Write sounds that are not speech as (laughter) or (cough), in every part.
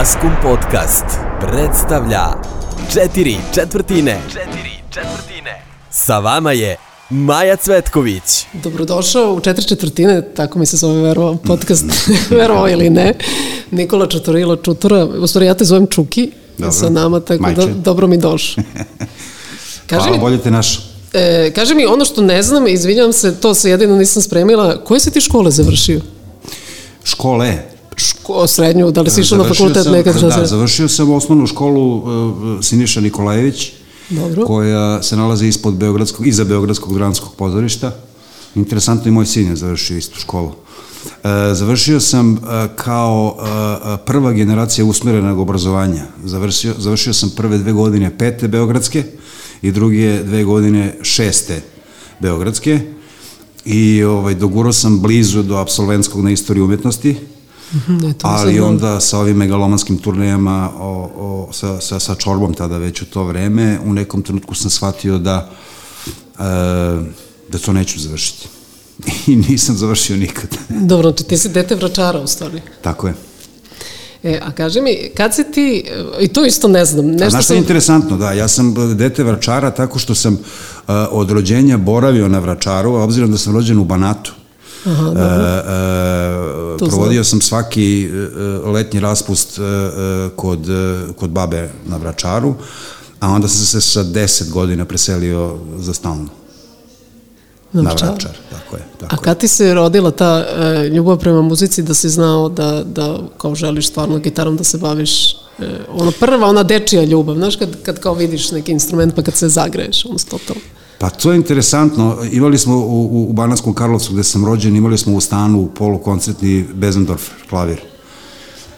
Maskum Podcast predstavlja Četiri četvrtine. Četiri četvrtine. Sa vama je Maja Cvetković. Dobrodošao u četiri četvrtine, tako mi se zove verovo, podcast, (laughs) verovo ili ne. Nikola Čutorilo Čutora, u stvari ja te zovem Čuki, Dobro. sa nama, tako Majče. da dobro mi došao. (laughs) Kaži Hvala, mi, bolje te našao. e, kaži mi ono što ne znam, izvinjam se, to se jedino nisam spremila, koje si ti škole završio? Škole. Ško, srednju, da li si išao na fakultet sam- nekad? Da, se- završio sam osnovnu školu uh, Siniša Nikolajević, Dobro. koja se nalazi ispod Beogradskog, iza Beogradskog dramskog pozorišta. Interesantno i moj sin je završio istu školu. E, završio sam e, kao e, prva generacija usmerenog obrazovanja. Završio, završio sam prve dve godine pete Beogradske i druge dve godine šeste Beogradske i ovaj, dogurao sam blizu do absolventskog na istoriji umetnosti, Ne, to ali sam- onda sa ovim megalomanskim turnejama o, o, sa, sa, sa čorbom tada već u to vreme, u nekom trenutku sam shvatio da e, da to neću završiti. (laughs) I nisam završio nikad. Dobro, znači ti si dete vračara u stvari. Tako je. E, a kaži mi, kad si ti, i to isto ne znam, A nešto znaš što sam... je interesantno, da, ja sam dete vračara tako što sam uh, od rođenja boravio na vračaru, a obzirom da sam rođen u Banatu. Aha, Uh, uh, To provodio sam svaki uh, letnji raspust uh, uh, kod, uh, kod babe na vračaru, a onda sam se sa 10 godina preselio za stalno. Na Na Vračar. vračar, tako je. Tako A kad ti se rodila ta e, ljubav prema muzici da si znao da, da kao želiš stvarno gitarom da se baviš? E, ono prva, ona dečija ljubav, znaš kad, kad kao vidiš neki instrument pa kad se zagreješ, ono sto to. Pa to je interesantno. Imali smo u, u, Bananskom Karlovcu gde sam rođen, imali smo u stanu polukoncertni Bezendorfer klavir.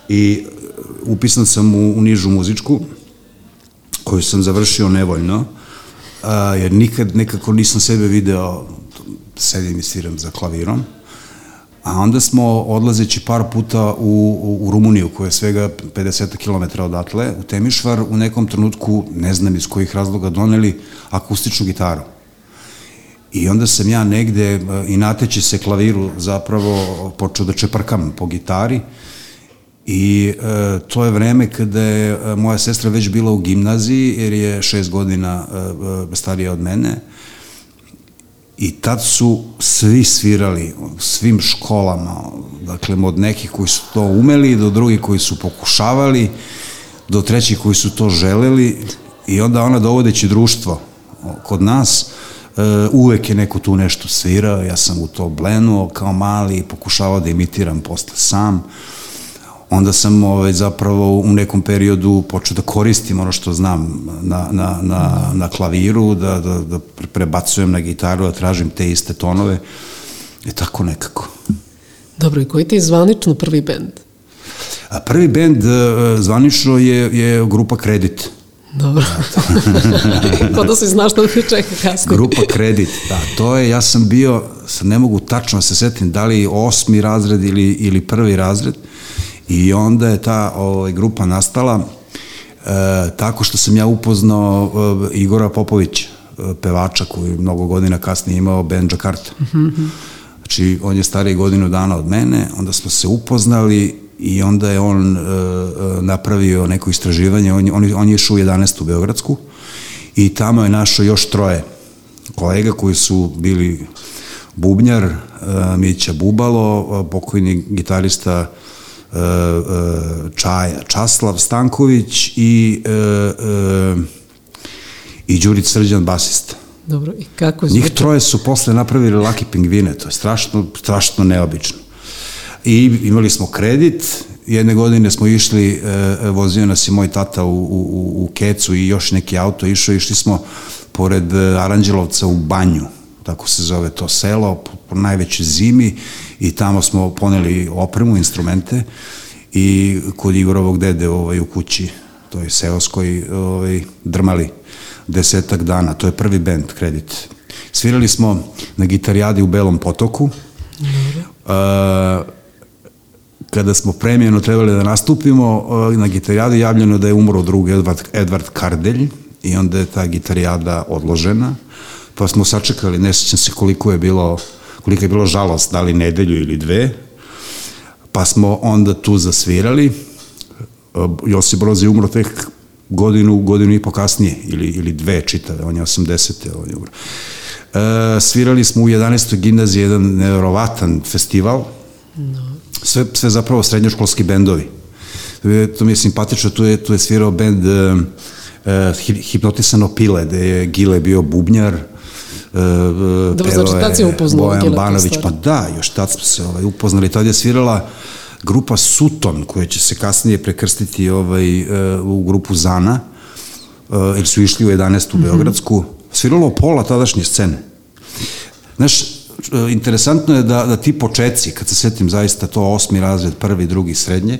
I e, upisan sam u, u nižu muzičku, koju sam završio nevoljno, a, jer nikad nekako nisam sebe video sedim i sviram za klavirom. A onda smo, odlazeći par puta u, u, u Rumuniju, koja je svega 50 km odatle, u Temišvar, u nekom trenutku, ne znam iz kojih razloga, doneli akustičnu gitaru. I onda sam ja negde, e, i nateći se klaviru, zapravo počeo da čeprkam po gitari. I e, to je vreme kada je e, moja sestra već bila u gimnaziji, jer je šest godina e, e, starija od mene. I tad su svi svirali, svim školama, dakle od nekih koji su to umeli, do drugih koji su pokušavali, do trećih koji su to želeli i onda ona dovodeći društvo kod nas, e, uvek je neko tu nešto svirao, ja sam u to blenuo kao mali pokušavao da imitiram posle sam. Onda sam ovaj, zapravo u nekom periodu počeo da koristim ono što znam na, na, na, na klaviru, da, da, da prebacujem na gitaru, da tražim te iste tonove. I tako nekako. Dobro, i koji ti je zvanično prvi bend? A prvi bend e, zvanično je, je grupa Kredit. Dobro. (laughs) Ko da si znaš što te čeka kasnije. Grupa Kredit, da, to je, ja sam bio, sad ne mogu tačno da se setim, da li osmi razred ili, ili prvi razred, i onda je ta ovaj, grupa nastala e, tako što sam ja upoznao e, Igora Popovića, e, pevača koji mnogo godina kasnije imao band Jakarta. Znači, on je stariji godinu dana od mene, onda smo se upoznali i onda je on e, e, napravio neko istraživanje, on, on, on je išao u 11. u Beogradsku i tamo je našao još troje kolega koji su bili Bubnjar, e, Mića Bubalo, e, pokojni gitarista Čaja Časlav Stanković i, e, e, i Đurić Srđan basista. Dobro, i kako Njih zvuči? troje su posle napravili Laki pingvine, to je strašno, strašno neobično. I imali smo kredit, jedne godine smo išli, e, vozio nas je moj tata u, u, u Kecu i još neki auto išao, išli smo pored e, Aranđelovca u Banju, tako se zove to selo, po, po najvećoj zimi i tamo smo poneli opremu, instrumente i kod Igorovog dede ovaj, u kući, to je seoskoj, ovaj, drmali desetak dana, to je prvi band, kredit. Svirali smo na gitarijadi u Belom potoku, Uh, kada smo premijeno trebali da nastupimo, uh, na gitarijadi javljeno da je umro drug Edvard, Edvard Kardelj i onda je ta gitarijada odložena, pa smo sačekali, ne sećam se koliko je bilo, koliko je bilo žalost, da li nedelju ili dve, pa smo onda tu zasvirali, Josip Broz je umro tek godinu, godinu i po kasnije, ili, ili dve čitave, on je 80. on je umro. E, svirali smo u 11. gimnaziji jedan nevjerovatan festival, no. sve, sve zapravo srednjoškolski bendovi. To mi je simpatično, tu je, tu je svirao bend uh, uh, Hipnotisano pile, gde je Gile bio bubnjar, Dobro, znači tad si upoznao Bojan Banović, pa da, još tad smo se ovaj, upoznali, tad je svirala grupa Suton, koja će se kasnije prekrstiti ovaj, uh, u grupu Zana, uh, jer su išli u 11. u mm -hmm. Beogradsku, sviralo pola tadašnje scene. Znaš, interesantno je da, da ti počeci, kad se setim zaista to osmi razred, prvi, drugi, srednje,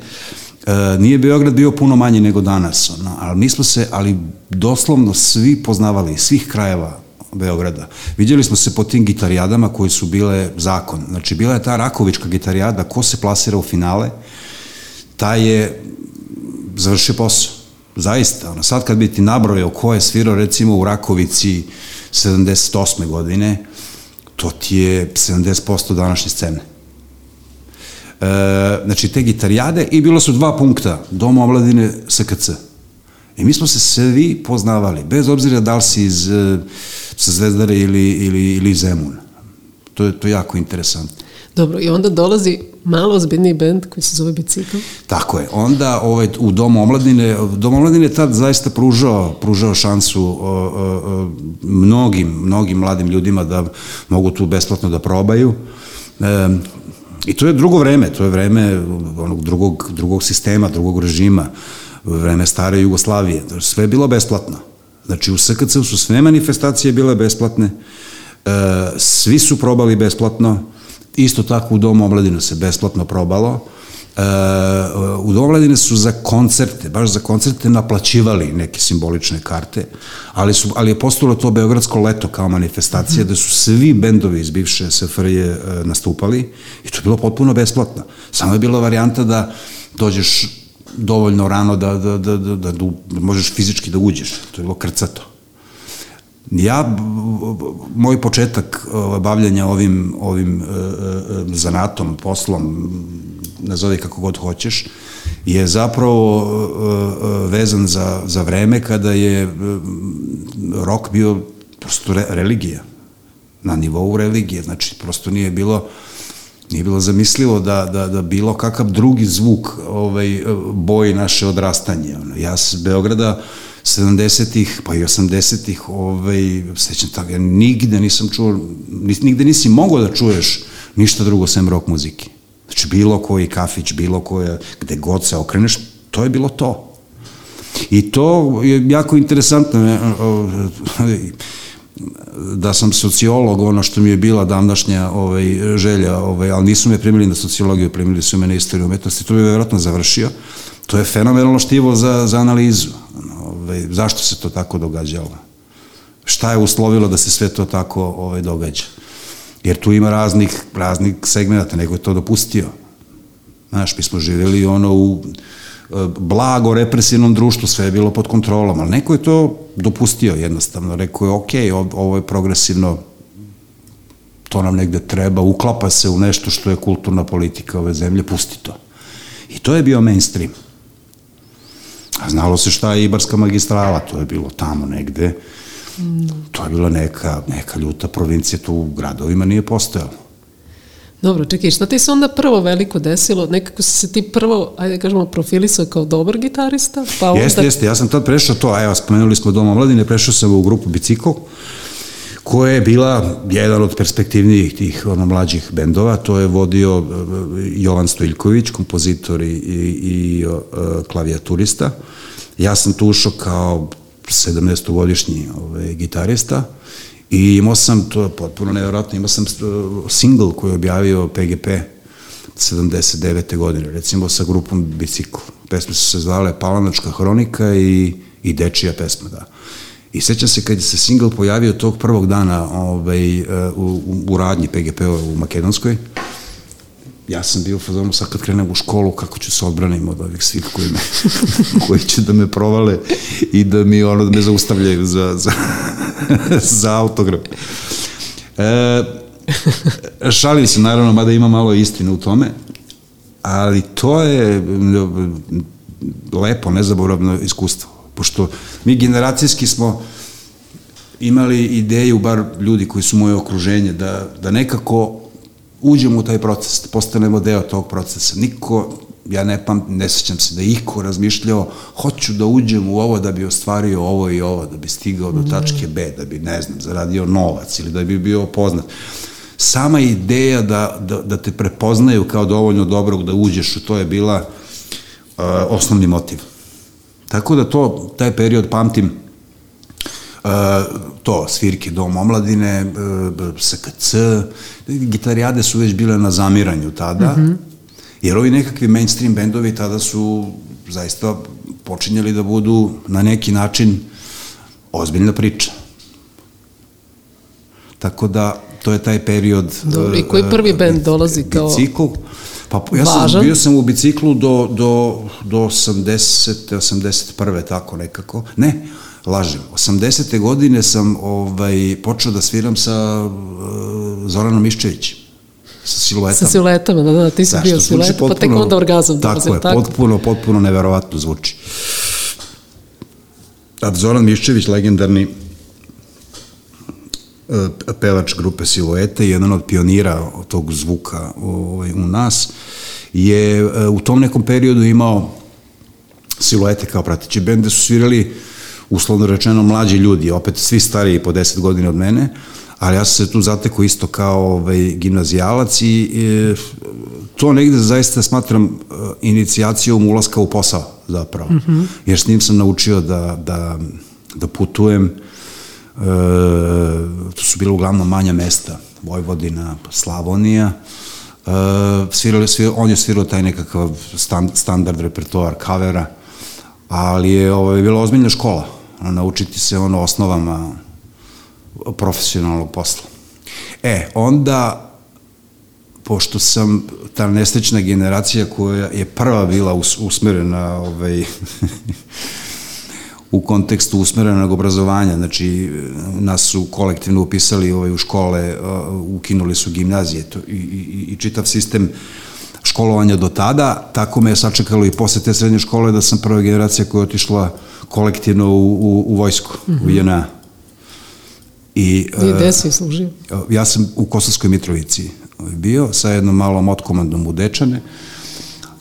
E, nije Beograd bio puno manji nego danas, ono, ali mi smo se, ali doslovno svi poznavali, svih krajeva Beograda. Vidjeli smo se po tim gitarijadama koji su bile zakon. Znači, bila je ta Rakovička gitarijada, ko se plasira u finale, taj je završio posao. Zaista, ono, sad kad bi ti nabrojao ko je svirao recimo u Rakovici 78. godine, to ti je 70% današnje scene. E, znači te gitarijade i bilo su dva punkta, Dom omladine SKC. I mi smo se svi poznavali, bez obzira da li si iz e, sa Zvezdare ili, ili, ili Zemuna. To je, to je jako interesantno. Dobro, i onda dolazi malo ozbiljniji bend koji se zove Bicikl. Tako je. Onda ovaj, u Domu omladine, Dom omladine je tad zaista pružao, pružao šansu o, o, o, mnogim, mnogim mladim ljudima da mogu tu besplatno da probaju. E, I to je drugo vreme, to je vreme onog drugog, drugog sistema, drugog režima, vreme stare Jugoslavije. Sve je bilo besplatno. Znači u SKC su sve manifestacije bile besplatne, e, svi su probali besplatno, isto tako u Domu omladina se besplatno probalo, Uh, u Domladine su za koncerte, baš za koncerte naplaćivali neke simbolične karte, ali, su, ali je postalo to Beogradsko leto kao manifestacija, mm da su svi bendovi iz bivše SFRJ uh, nastupali i to je bilo potpuno besplatno. Samo je bila varijanta da dođeš dovoljno rano da, da, da, da, da, da možeš fizički da uđeš. To je bilo krcato. Ja, moj početak bavljanja ovim, ovim zanatom, poslom, nazovi kako god hoćeš, je zapravo vezan za, za vreme kada je rok bio prosto re, religija, na nivou religije, znači prosto nije bilo nije bilo zamislivo da, da, da bilo kakav drugi zvuk ovaj, boji naše odrastanje. Ono. Ja s Beograda 70-ih, pa i 80-ih, ovaj, sećam tako, ja nigde nisam čuo, nigde nisi mogao da čuješ ništa drugo sem rock muzike. Znači, bilo koji kafić, bilo koje, gde god se okreneš, to je bilo to. I to je jako interesantno da sam sociolog, ono što mi je bila davnašnja ovaj, želja, ovaj, ali nisu me primili na sociologiju, primili su me na istoriju umetnosti, to bi vjerojatno završio. To je fenomenalno štivo za, za analizu. Ovaj, zašto se to tako događalo? Šta je uslovilo da se sve to tako ovaj, događa? jer tu ima raznih, raznih segmenta, nego je to dopustio. Znaš, mi smo živjeli ono u blago represivnom društvu, sve je bilo pod kontrolom, ali neko je to dopustio jednostavno, rekao je ok, ovo je progresivno, to nam negde treba, uklapa se u nešto što je kulturna politika ove zemlje, pusti to. I to je bio mainstream. A znalo se šta je Ibarska magistrala, to je bilo tamo negde, To je bila neka, neka ljuta provincija, tu u gradovima nije postojalo. Dobro, čekaj, šta ti se onda prvo veliko desilo? Nekako si se ti prvo, ajde kažemo, profilisao kao dobar gitarista? Pa onda... Jeste, jeste, ja sam tad prešao to, evo, spomenuli smo Doma mladine, prešao sam u grupu Bicikl, koja je bila jedan od perspektivnijih tih ono, mlađih bendova, to je vodio uh, Jovan Stojljković, kompozitor i, i, i uh, klavijaturista. Ja sam tu ušao kao 17-godišnji ovaj, gitarista i imao sam, to je potpuno nevjerojatno, imao sam uh, single koji je objavio PGP 79. godine, recimo sa grupom Bicikl. Pesme su se zvale Palanačka hronika i, i Dečija pesma, da. I sećam se kad se single pojavio tog prvog dana ovaj, uh, u, u, radnji PGP u Makedonskoj, ja sam bio u fazonu sad kad krenem u školu kako ću se odbranim od ovih svih koji, me, (laughs) koji će da me provale i da mi ono da me zaustavljaju za, za, (laughs) za autograf. E, šalim se naravno, mada ima malo istine u tome, ali to je lepo, nezaboravno iskustvo. Pošto mi generacijski smo imali ideju, bar ljudi koji su moje okruženje, da, da nekako uđemo u taj proces, postanemo deo tog procesa. Niko, ja ne pam, ne sećam se da iko razmišljao, hoću da uđem u ovo da bi ostvario ovo i ovo, da bi stigao do tačke B, da bi, ne znam, zaradio novac ili da bi bio poznat. Sama ideja da, da, da te prepoznaju kao dovoljno dobrog da uđeš u to je bila uh, osnovni motiv. Tako da to, taj period pamtim, to, svirke Dom omladine, uh, SKC, gitarijade su već bile na zamiranju tada, mm -hmm. jer ovi nekakvi mainstream bendovi tada su zaista počinjali da budu na neki način ozbiljna priča. Tako da, to je taj period... Dobro, i koji prvi bend dolazi kao... Bicikl, Pa ja sam, Važan. bio sam u biciklu do, do, do 80. 81. tako nekako. Ne, lažem. 80. godine sam ovaj, počeo da sviram sa uh, Zoranom Miščevićem sa siluetama. Sa siluetama, da, da, ti si da, bio potpuno, pa tek onda orgazam dolazi. Tako je, tako? potpuno, potpuno neverovatno zvuči. A Zoran Miščević, legendarni E, pevač grupe Siluete, jedan od pionira tog zvuka ovaj, u nas, je e, u tom nekom periodu imao Siluete kao pratići bende su svirali uslovno rečeno mlađi ljudi, opet svi stariji po 10 godina od mene, ali ja sam se tu zateko isto kao ovaj, gimnazijalac i e, to negde zaista smatram e, inicijacijom ulaska u posao zapravo. Mm -hmm. Jer s njim sam naučio da, da, da putujem, e, to su bilo uglavnom manja mesta, Vojvodina, Slavonija, e, svirali, svirali, on je svirao taj nekakav stand, standard repertoar kavera, ali je ovo, je bila ozbiljna škola, naučiti se ono osnovama profesionalnog posla. E, onda, pošto sam ta nesrećna generacija koja je prva bila usmerena ovaj, (laughs) u kontekstu usmerenog obrazovanja, znači nas su kolektivno upisali ovaj, u škole, uh, ukinuli su gimnazije to, i, i, i čitav sistem školovanja do tada, tako me je sačekalo i posle te srednje škole da sam prva generacija koja je otišla kolektivno u, u, u vojsku, mm -hmm. u JNA. I, I gde si služio? Ja sam u Kosovskoj Mitrovici bio sa jednom malom otkomandom u Dečane,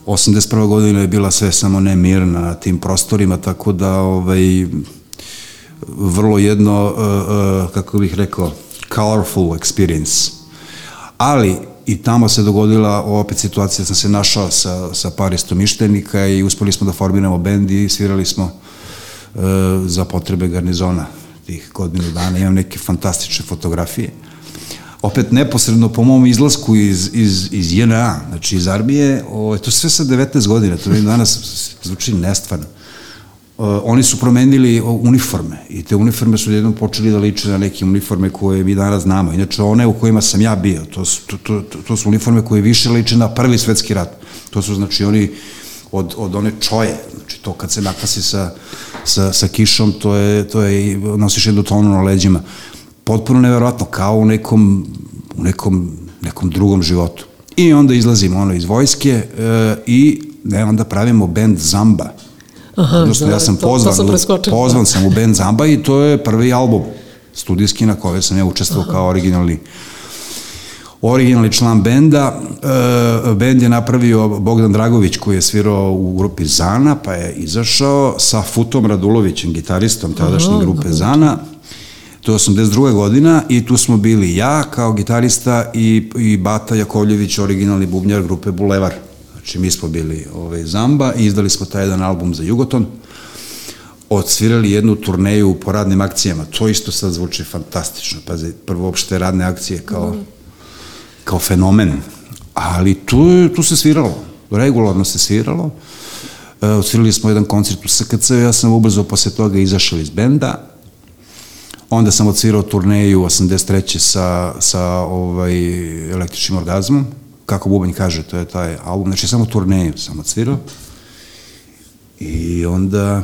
81. godina je bila sve samo ne mirna na tim prostorima, tako da ovaj, vrlo jedno, uh, uh, kako bih rekao, colorful experience. Ali i tamo se dogodila opet situacija, sam se našao sa, sa par istomištenika i uspeli smo da formiramo bend i svirali smo uh, za potrebe garnizona tih godinu dana. Imam neke fantastične fotografije. Opet neposredno po mom izlasku iz, iz, iz JNA, znači iz armije, o, ovaj, to sve sa 19 godina, to mi danas zvuči nestvarno. O, oni su promenili uniforme i te uniforme su jednom počeli da liče na neke uniforme koje mi danas znamo. Inače, one u kojima sam ja bio, to su, to, to, to su uniforme koje više liče na prvi svetski rat. To su, znači, oni od, od one čoje, znači to kad se nakasi sa, sa, sa kišom, to je, to je, nosiš jednu tonu na leđima potpuno neverovatno, kao u nekom, u nekom, nekom drugom životu. I onda izlazimo ono iz vojske e, i ne, onda pravimo band Zamba. Aha, Odnosno, da, ja sam to, pozvan, to sam pozvan sam u band Zamba i to je prvi album studijski na kojoj sam ja učestvovao kao originalni originalni član benda. E, bend je napravio Bogdan Dragović koji je svirao u grupi Zana, pa je izašao sa Futom Radulovićem, gitaristom tadašnje grupe Zana To je 82. godina i tu smo bili ja kao gitarista i, i Bata Jakovljević, originalni bubnjar grupe Bulevar. Znači mi smo bili ovaj, Zamba i izdali smo taj jedan album za Jugoton. Odsvirali jednu turneju po radnim akcijama. To isto sad zvuči fantastično. Pazi, prvo uopšte radne akcije kao, kao fenomen. Ali tu, tu se sviralo. Regularno se sviralo. E, odsvirali smo jedan koncert u SKC, ja sam ubrzo posle toga izašao iz benda Onda sam odsvirao turneju 83. sa, sa ovaj, električnim orgazmom. Kako Bubanj kaže, to je taj album. Znači, samo turneju sam odsvirao. I onda,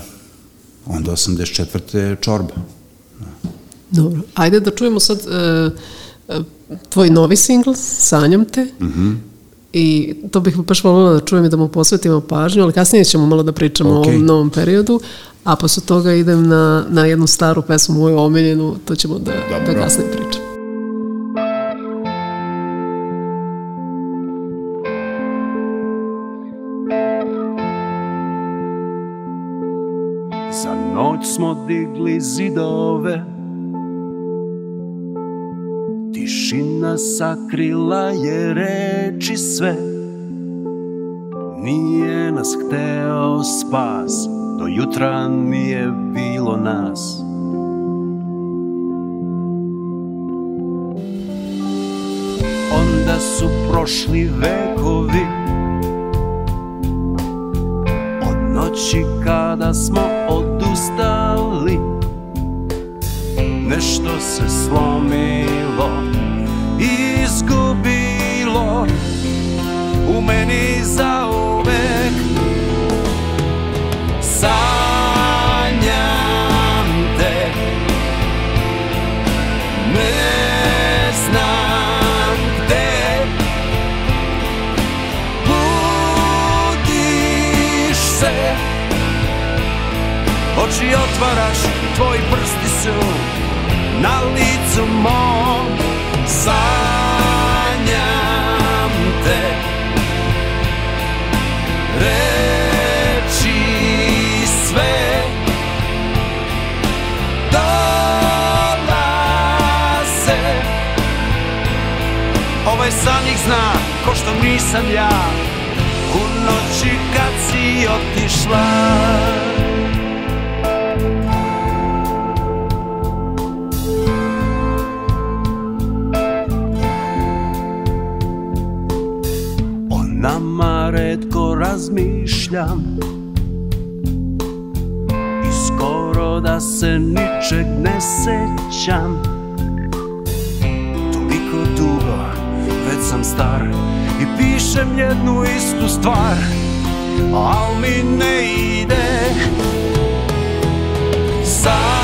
onda 84. čorba. Dobro. Ajde da čujemo sad uh, tvoj novi singl, Sanjam te. Mm -hmm. I to bih baš voljela da čujem i da mu posvetimo pažnju, ali kasnije ćemo malo da pričamo okay. o ovom novom periodu, a posle toga idem na, na jednu staru pesmu, moju omiljenu, to ćemo da, da kasnije pričamo. Za noć smo digli zidove Tišina sakrila je reči sve. Nije nas hteo spas Do jutra nije bilo nas. Onda su prošli vekovi. Od noći kada smo odustali Nešto se slomilo su na licu mom Sanjam te. Reči sve Dolaze. Ovaj san ih zna ko što nisam ja. U noći kad si otišla razmišljam I skoro da se ničeg ne sećam. Toliko dugo, već sam star I pišem jednu istu stvar Al mi ne ide. Sanjam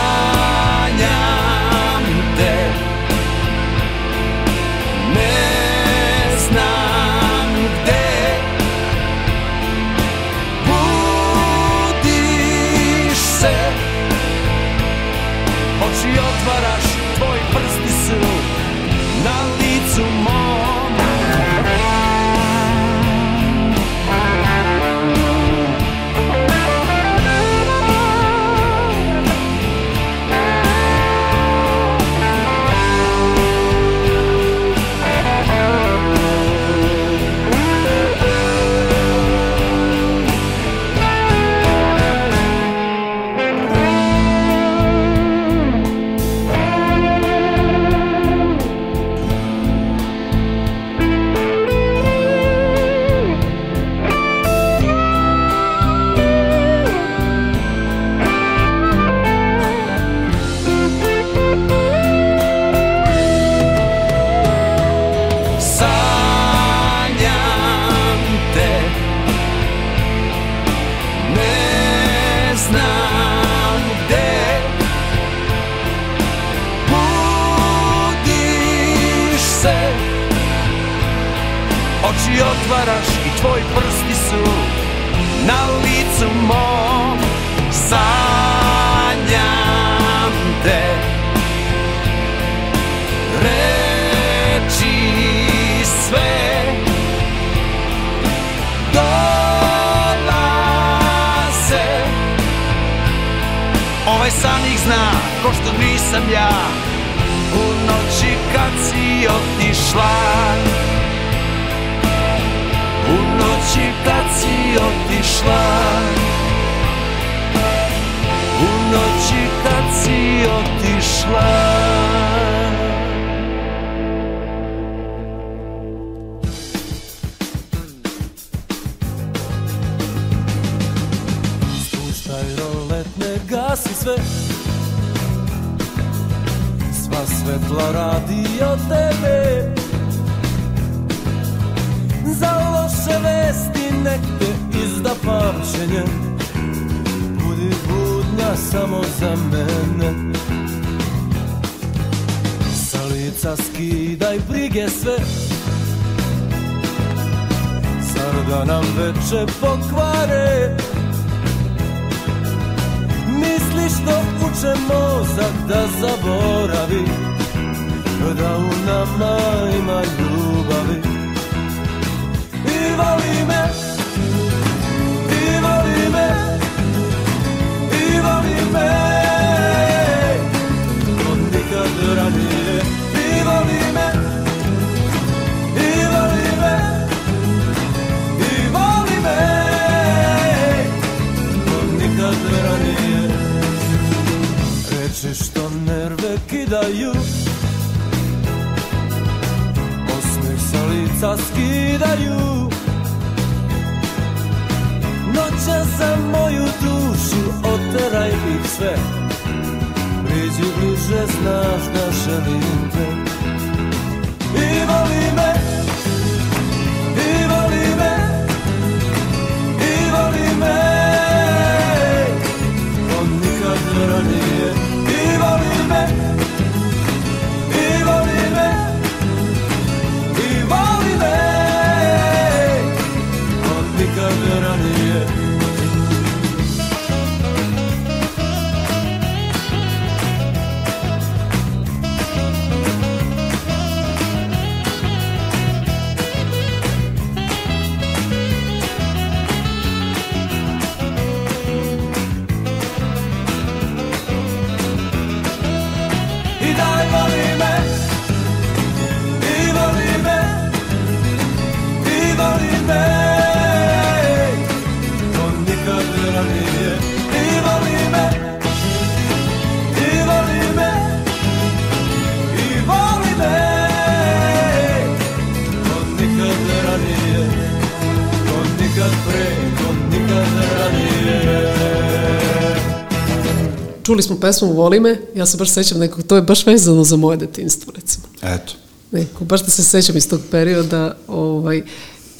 Čuli smo pesmu Voli me, ja se baš sećam nekog, to je baš vezano za moje detinstvo, recimo. Eto. Neko, baš da se sećam iz tog perioda, ovaj,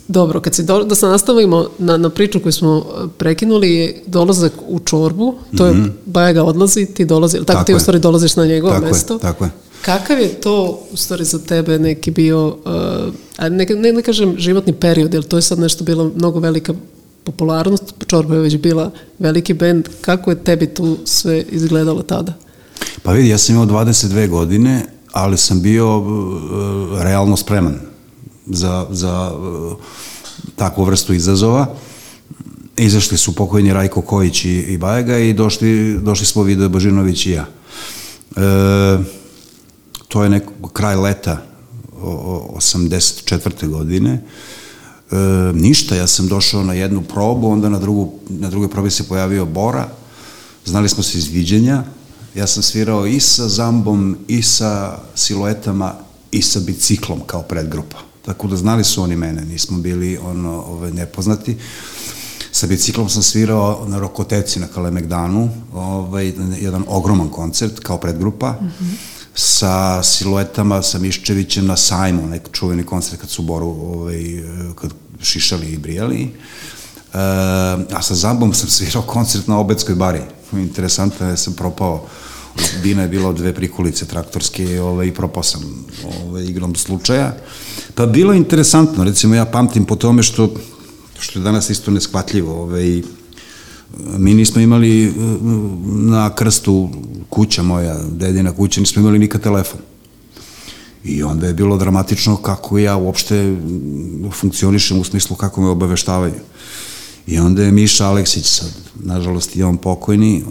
Dobro, kad se do, da se nastavimo na, na priču koju smo eh, prekinuli, je dolazak u čorbu, to je Bajaga odlazi, ti dolazi, tako, Tako ti u je. stvari dolaziš na njegovo Tako je, mesto. tako je. Kakav je to u stvari za tebe neki bio, uh, ne, ne, ne kažem životni period, jer to je sad nešto bilo mnogo velika popularnost, Čorba je već bila veliki bend, kako je tebi tu sve izgledalo tada? Pa vidi, ja sam imao 22 godine, ali sam bio uh, realno spreman za, za uh, takvu vrstu izazova. Izašli su pokojni Rajko Kojić i, i Bajega i došli, došli smo Vido Božinović i ja. E, to je neko, kraj leta o, o, 84. godine. E, ništa, ja sam došao na jednu probu, onda na, drugu, na drugoj probi se pojavio Bora, znali smo se iz viđenja, ja sam svirao i sa zambom, i sa siluetama, i sa biciklom kao predgrupa. Tako da znali su oni mene, nismo bili ono, ove, nepoznati. Sa biciklom sam svirao na Rokoteci na Kalemegdanu, ovaj, jedan ogroman koncert kao predgrupa. Mm -hmm. Sa siluetama, sa Miščevićem na sajmu, nek čuveni koncert kad su Boru ovaj, kad šišali i brijali. E, a sa Zambom sam svirao koncert na Obedskoj bari. Interesantno je, sam propao Bina je bilo dve prikulice traktorske ovaj, i propao sam ovaj, igrom slučaja. Pa bilo interesantno, recimo ja pamtim po tome što što je danas isto neshvatljivo. Ovaj, mi nismo imali eh, na krstu kuća moja, dedina kuća, nismo imali nikad telefon. I onda je bilo dramatično kako ja uopšte funkcionišem u smislu kako me obaveštavaju. I onda je Miša Aleksić, sad, nažalost i on pokojni,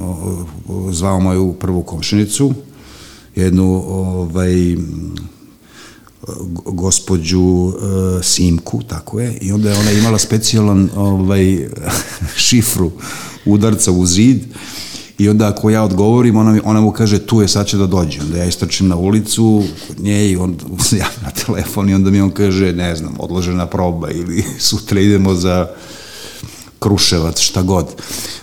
zvao moju prvu komšinicu, jednu ovaj, gospođu uh, Simku, tako je, i onda je ona imala specijalan ovaj, (laughs) šifru udarca u zid i onda ako ja odgovorim, ona, mi, ona mu kaže tu je, sad će da dođe. Onda ja istračim na ulicu kod nje i on (laughs) ja na telefon i onda mi on kaže, ne znam, odložena proba ili (laughs) sutra idemo za Kruševac, šta god.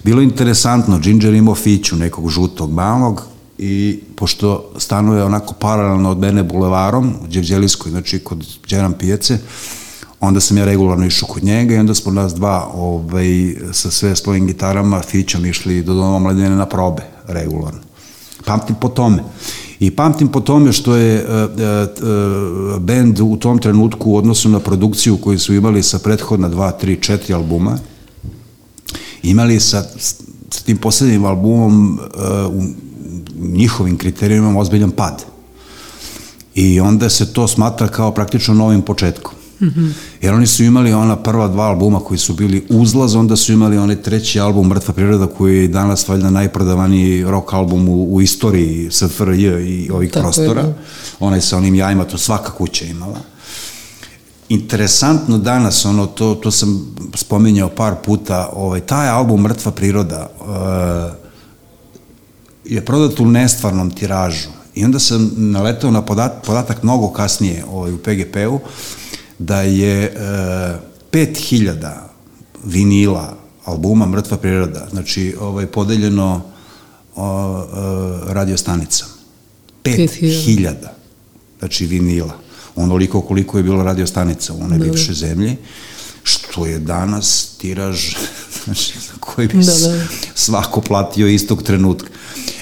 Bilo interesantno, Ginger imao fiću nekog žutog malog, i pošto stanuje onako paralelno od mene bulevarom u Đevđelijskoj, znači kod Đeran pijace, onda sam ja regularno išao kod njega i onda smo nas dva ovaj, sa sve svojim gitarama, fićom išli do doma mladine na probe regularno. Pamtim po tome. I pamtim po tome što je uh, uh, band u tom trenutku u odnosu na produkciju koju su imali sa prethodna dva, tri, četiri albuma, imali sa, sa tim poslednjim albumom uh, njihovim kriterijumima ozbiljan pad. I onda se to smatra kao praktično novim početkom. Mm -hmm. Jer oni su imali ona prva dva albuma koji su bili uzlaz, onda su imali onaj treći album Mrtva priroda koji je danas valjda najprodavaniji rock album u, u istoriji SFRJ i ovih Tako prostora. Je, Onaj sa onim jajima, to svaka kuća imala. Interesantno danas, ono, to, to sam spominjao par puta, ovaj, taj album Mrtva priroda uh, je prodat u nestvarnom tiražu. I onda sam naletao na podat, podatak mnogo kasnije ovaj, u PGP-u, da je e, 5000 vinila albuma Mrtva priroda, znači ovaj, podeljeno o, o, e, radio stanica. 5000 znači vinila. Onoliko koliko je bilo radio stanica u onoj da, bivšoj zemlji, što je danas tiraž (laughs) znači, koji bi da, da. svako platio istog trenutka.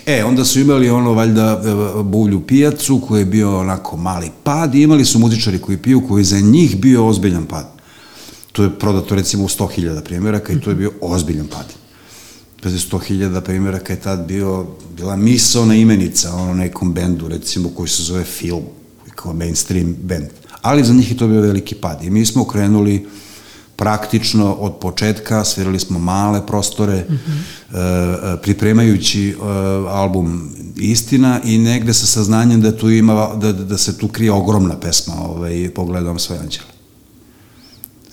E, onda su imali ono, valjda, e, buvlju pijacu, koji je bio onako mali pad i imali su muzičari koji piju, koji za njih bio ozbiljan pad. To je prodato recimo u 100.000 primjeraka i to je bio ozbiljan pad. Pazi, 100.000 primjeraka je tad bio, bila misalna imenica ono nekom bendu, recimo, koji se zove Film, kao mainstream band. Ali za njih je to bio veliki pad. I mi smo krenuli praktično od početka, svirali smo male prostore, mm -hmm. e, pripremajući e, album Istina i negde sa saznanjem da tu ima, da, da se tu krije ogromna pesma, ovaj, Pogledom svoj anđele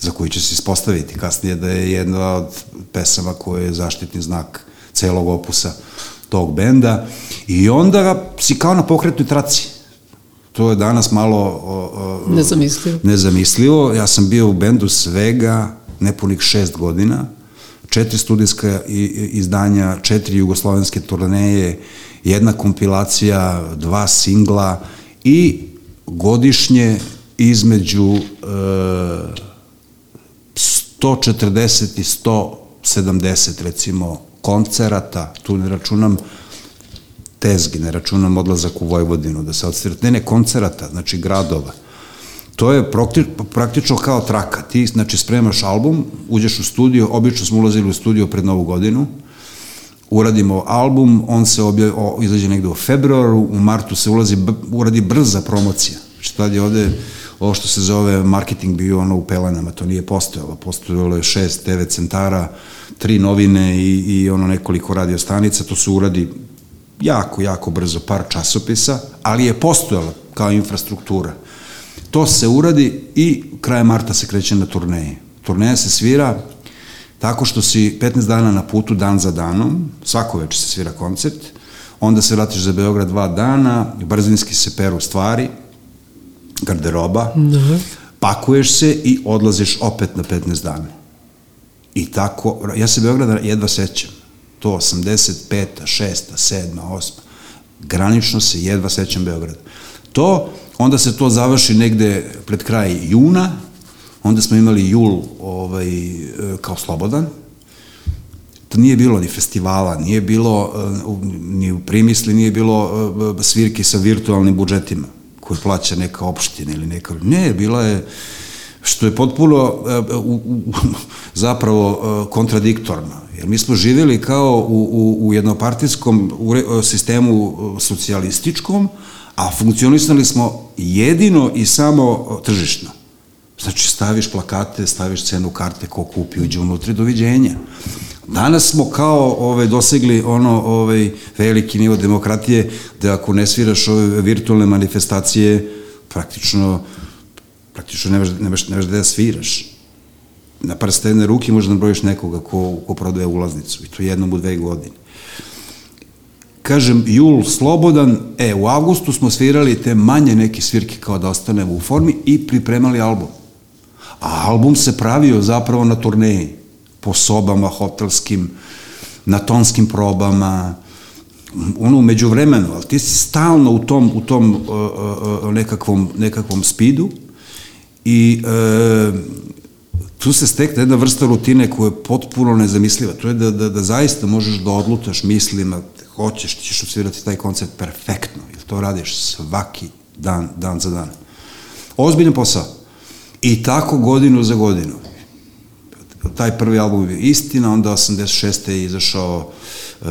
za koju će se ispostaviti kasnije da je jedna od pesama koja je zaštitni znak celog opusa tog benda i onda si kao na pokretnoj traci to je danas malo o, o, nezamislivo. nezamislivo. Ja sam bio u bendu svega nepunih šest godina, četiri studijska izdanja, četiri jugoslovenske turneje, jedna kompilacija, dva singla i godišnje između e, 140 i 170 recimo koncerata, tu ne računam tezgi, ne računam odlazak u Vojvodinu, da se odsvirati, ne, ne, koncerata, znači gradova. To je praktično kao traka. Ti, znači, spremaš album, uđeš u studio, obično smo ulazili u studio pred Novu godinu, uradimo album, on se obje, o, izađe negde u februaru, u martu se ulazi, uradi brza promocija. Znači, tad je ovde, ovo što se zove marketing bio ono u pelenama, to nije postojalo. Postojalo je šest TV centara, tri novine i, i ono nekoliko radio stanica, to se uradi jako, jako brzo par časopisa, ali je postojala kao infrastruktura. To se uradi i krajem marta se kreće na turneje. Turneja se svira tako što si 15 dana na putu dan za danom, svako večer se svira koncert, onda se vratiš za Beograd dva dana, brzinski se peru stvari, garderoba, da. pakuješ se i odlaziš opet na 15 dana. I tako, ja se Beograda jedva sećam to 85. 6. 7. 8. Granično se jedva sećam Beograda. To, onda se to završi negde pred kraj juna, onda smo imali jul ovaj, kao slobodan, to nije bilo ni festivala, nije bilo eh, ni u primisli, nije bilo eh, svirki sa virtualnim budžetima koje plaća neka opština ili neka... Ne, bila je što je potpuno eh, u, u, zapravo kontradiktorno. Jer mi smo živjeli kao u, u, u jednopartijskom sistemu socijalističkom, a funkcionisali smo jedino i samo tržišno. Znači, staviš plakate, staviš cenu karte, ko kupi, uđe unutri, doviđenja. Danas smo kao ovaj, dosegli ono ovaj, veliki nivo demokratije, da ako ne sviraš ove virtualne manifestacije, praktično, praktično nemaš, nemaš, nemaš da sviraš na prste jedne ruke možda brojiš nekoga ko, ko prodaje ulaznicu i to jednom u dve godine. Kažem, jul slobodan, e, u avgustu smo svirali te manje neke svirke kao da ostanemo u formi i pripremali album. A album se pravio zapravo na turneji, po sobama hotelskim, na tonskim probama, ono umeđu vremenu, ali ti si stalno u tom, u tom uh, uh, nekakvom, nekakvom spidu i uh, tu se stekne jedna vrsta rutine koja je potpuno nezamisliva. To je da, da, da zaista možeš da odlutaš mislima, hoćeš, ćeš osvirati taj koncert perfektno. To radiš svaki dan, dan za dan. Ozbiljan posao. I tako godinu za godinu. Taj prvi album je Istina, onda 86. je izašao e,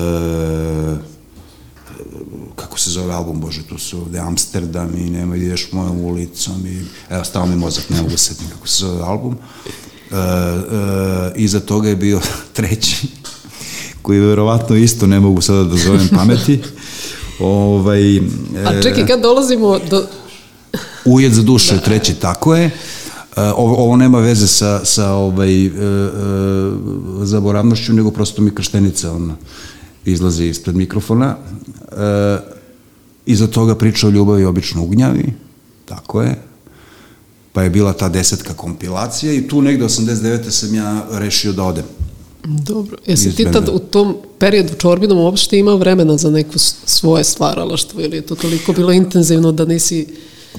kako se zove album, bože, tu su ovde Amsterdam i nema ideš mojom ulicom i evo, stao mi mozak, ne mogu da setim kako se zove album. E, e, iza toga je bio (laughs) treći, koji verovatno isto ne mogu sada da zovem pameti. (laughs) ovaj, A čekaj, kad dolazimo do... Ujed za dušu je treći, tako je. E, Ovo, ovo nema veze sa, sa ovaj, e, e, zaboravnošću, nego prosto mi krštenica ona izlazi ispred mikrofona. E, iza toga priča o ljubavi obično ugnjavi, tako je. Pa je bila ta desetka kompilacija i tu negde 89. sam ja rešio da odem. Dobro, jesi ti tad u tom periodu čorbinom uopšte imao vremena za neko svoje stvaralaštvo ili je to toliko bilo intenzivno da nisi...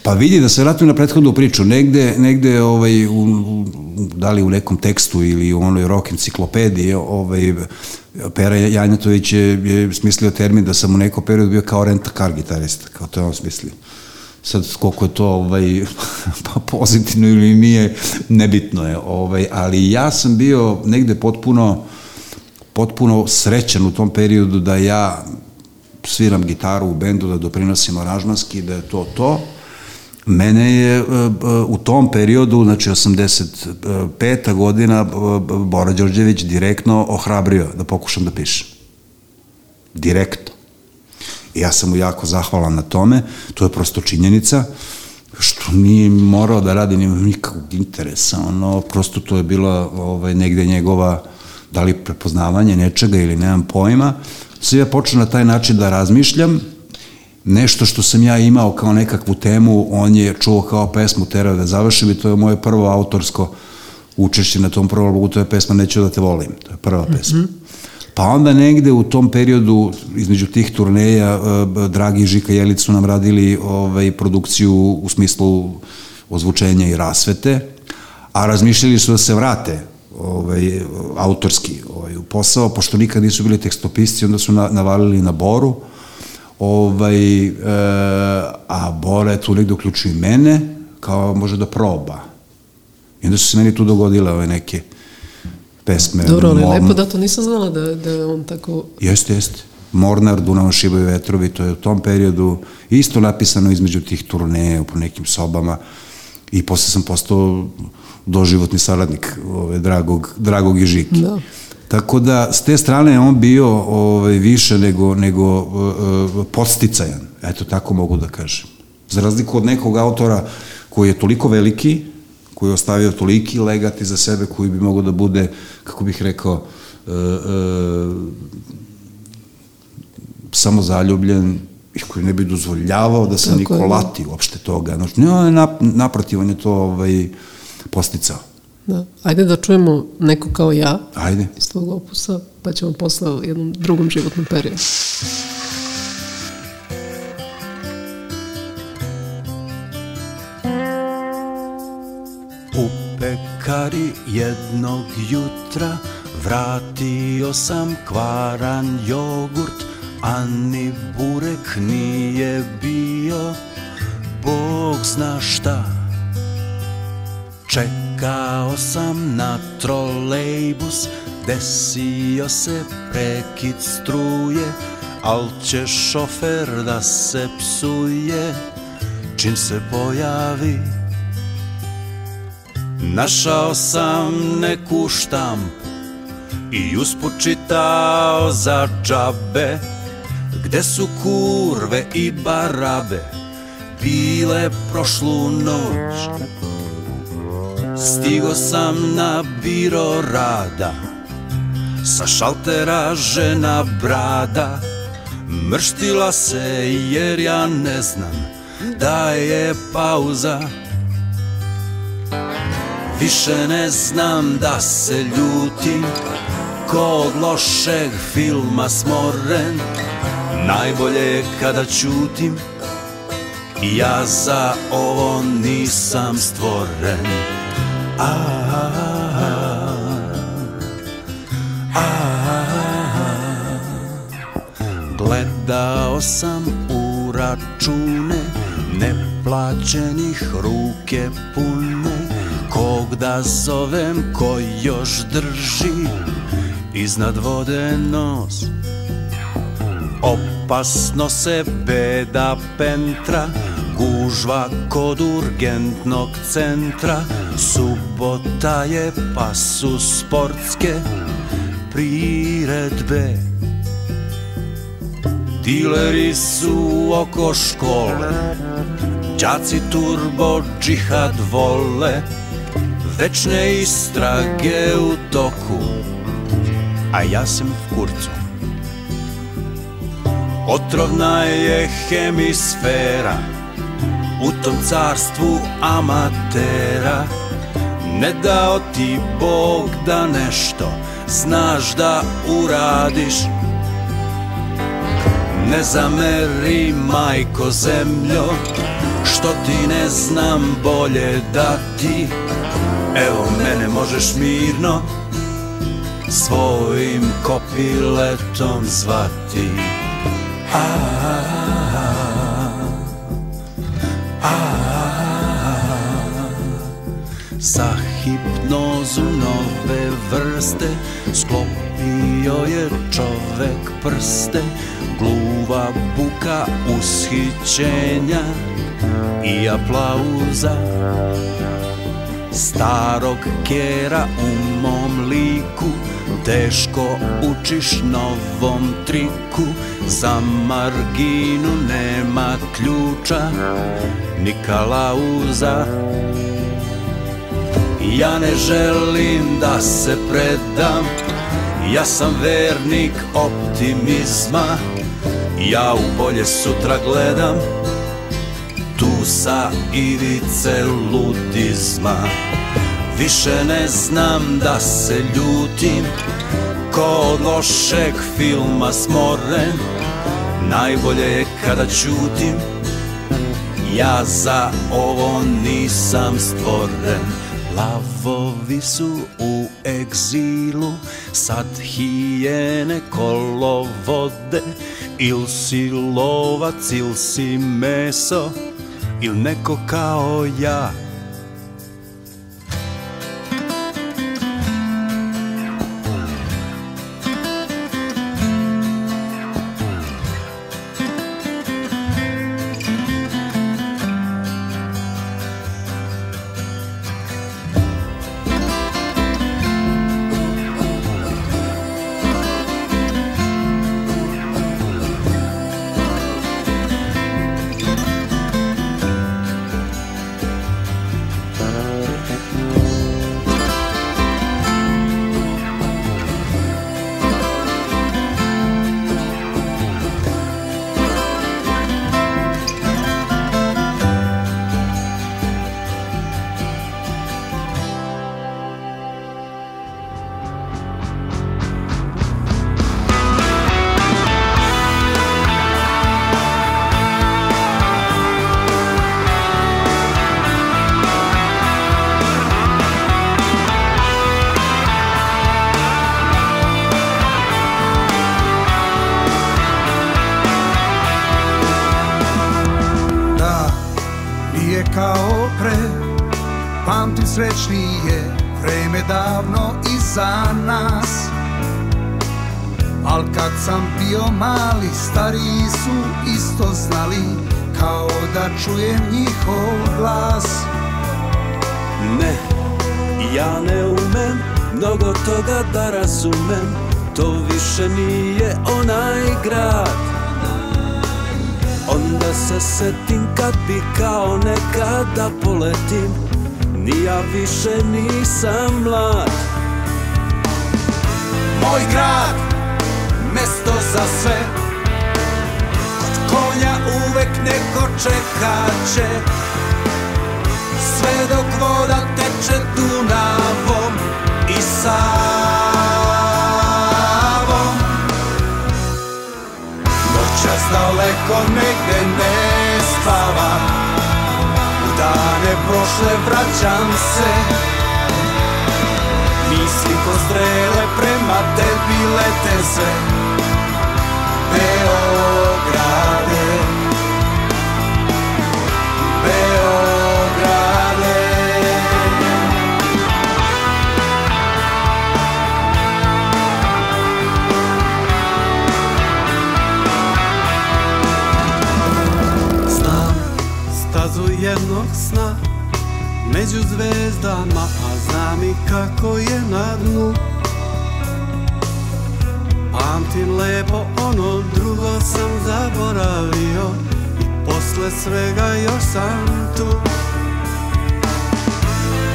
Pa vidi da se vratim na prethodnu priču, negde, negde ovaj, u, u, da li u nekom tekstu ili u onoj rock enciklopediji, ovaj, Pera Janjatović je, je smislio termin da sam u nekom periodu bio kao renta car gitarista, kao to je on smislio. Sad koliko je to ovaj, (laughs) pa pozitivno ili nije, nebitno je, ovaj, ali ja sam bio negde potpuno potpuno srećan u tom periodu da ja sviram gitaru u bendu, da doprinosim aranžmanski, da je to to. Mene je e, e, u tom periodu, znači 85. godina, e, Bora Đorđević direktno ohrabrio da pokušam da pišem. Direktno. Ja sam mu jako zahvalan na tome, to je prosto činjenica, što nije morao da radi nema nikakvog interesa, ono, prosto to je bila ovaj, negde njegova, da li prepoznavanje nečega ili nemam pojma, sve ja počeo na taj način da razmišljam, nešto što sam ja imao kao nekakvu temu, on je čuo kao pesmu Terao da završim i to je moje prvo autorsko učešće na tom prvom albumu, to je pesma Neću da te volim, to je prva pesma. Pa onda negde u tom periodu, između tih turneja, e, Dragi i Žika Jelic su nam radili ovaj, produkciju u smislu ozvučenja i rasvete, a razmišljali su da se vrate ovaj, autorski ovaj, u posao, pošto nikad nisu bili tekstopisci, onda su na, navalili na Boru, ovaj, e, a Bora je tu negde uključio i mene, kao može da proba. I onda su se meni tu dogodile ove neke pesme. Dobro, ali Mo- lepo da to nisam znala da, da on tako... Jeste, jeste. Mornar, Dunav šibaju vetrovi, to je u tom periodu isto napisano između tih turneja po nekim sobama i posle sam postao doživotni saradnik ove, dragog, dragog i Žiki. Da. Tako da, s te strane je on bio ovaj, više nego, nego uh, podsticajan, eto tako mogu da kažem. Za razliku od nekog autora koji je toliko veliki, koji je ostavio toliki legat iza sebe, koji bi mogao da bude, kako bih rekao, uh, uh, samo zaljubljen i koji ne bi dozvoljavao da se Tako niko je, da. lati uopšte toga. Znači, ne, on je nap, naprotiv, on je to ovaj, posticao. Da. Ajde da čujemo neko kao ja Ajde. iz tvog opusa, pa ćemo posle u jednom drugom životnom periodu. Pekari jednog jutra Vratio sam kvaran jogurt A ni burek nije bio. Bog zna šta. Čekao sam na trolejbus Desio se prekid struje Al će šofer da se psuje. Čim se pojavi Našao sam neku štampu i usput čitao za džabe Gde su kurve i barabe bile prošlu noć. Stigo sam na biro rada Sa šaltera žena brada. Mrštila se jer ja ne znam da je pauza Više ne znam da se ljutim. Ko od lošeg filma smoren Najbolje je kada ćutim. I ja za ovo nisam stvoren. A, a, a, Gledao sam u račune Neplaćenih ruke pune Kog da zovem ko još drži Iznad vode nos? Opasno se beda pentra Gužva kod urgentnog centra. Subota je pa su sportske priredbe. Dileri su oko škole Đaci turbo džihad vole Večne istrage u toku A ja sam v kurcu. Otrovna je hemisfera U tom carstvu amatera. Ne dao ti Bog da nešto Znaš da uradiš. Ne zameri majko zemljo Što ti ne znam bolje da ti Evo mene možeš mirno Svojim kopiletom zvati Za hipnozu nove vrste Sklopio je čovek prste Gluva buka ushićenja I aplauza Starog kera u mom liku Teško učiš novom triku Za marginu nema ključa Ni kalauza. Ja ne želim da se predam Ja sam vernik optimizma Ja u bolje sutra gledam Sa ivice ludizma. Više ne znam da se ljutim Ko od lošeg filma smoren Najbolje je kada ćutim Ja za ovo nisam stvoren. Lavovi su u egzilu Sad hijene kolo vode Il si lovac, il si meso Il neko kao ja Pamtim srećnije vreme davno iza nas. Al kad sam bio mali, stariji su isto znali Kao da čujem njihov glas. Ne, ja ne umem mnogo toga da razumem To više nije onaj grad. Onda se setim kad bi kao nekada poletim Ni ja više nisam mlad. Moj grad, mesto za sve. Kod konja uvek neko čekaće Sve dok voda teče Dunavom i Savom. Noćas daleko negde ne spava U dane prošle vraćam se. Misli ko strele prema tebi lete sve. Beograde jednog sna Među zvezdama, a znam i kako je na dnu. Pamtim lepo ono drugo sam zaboravio I posle svega još sam tu.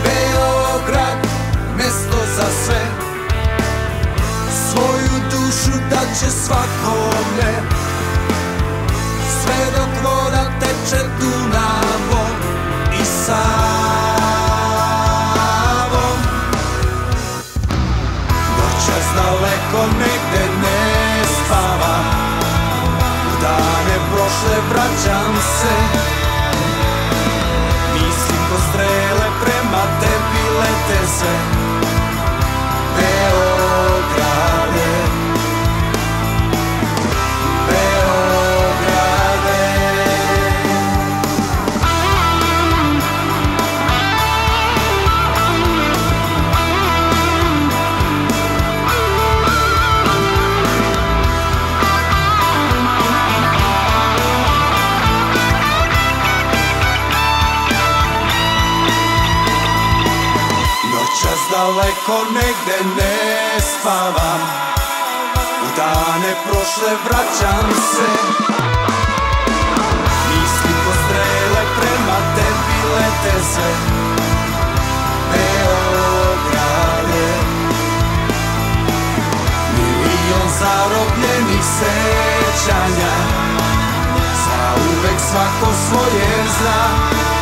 Beograd, mesto za sve Svoju dušu da će svakome. Sve dok voda teče Dunavom i Savom Noćas daleko negde ne spava U dane prošle vraćam se. Mislim ko strele prema tebi lete se daleko negde ne spavam U dane prošle vraćam se. Misli ko strele prema tebi lete se. Beograde. Milion zarobljenih sećanja Za uvek svako svoje zna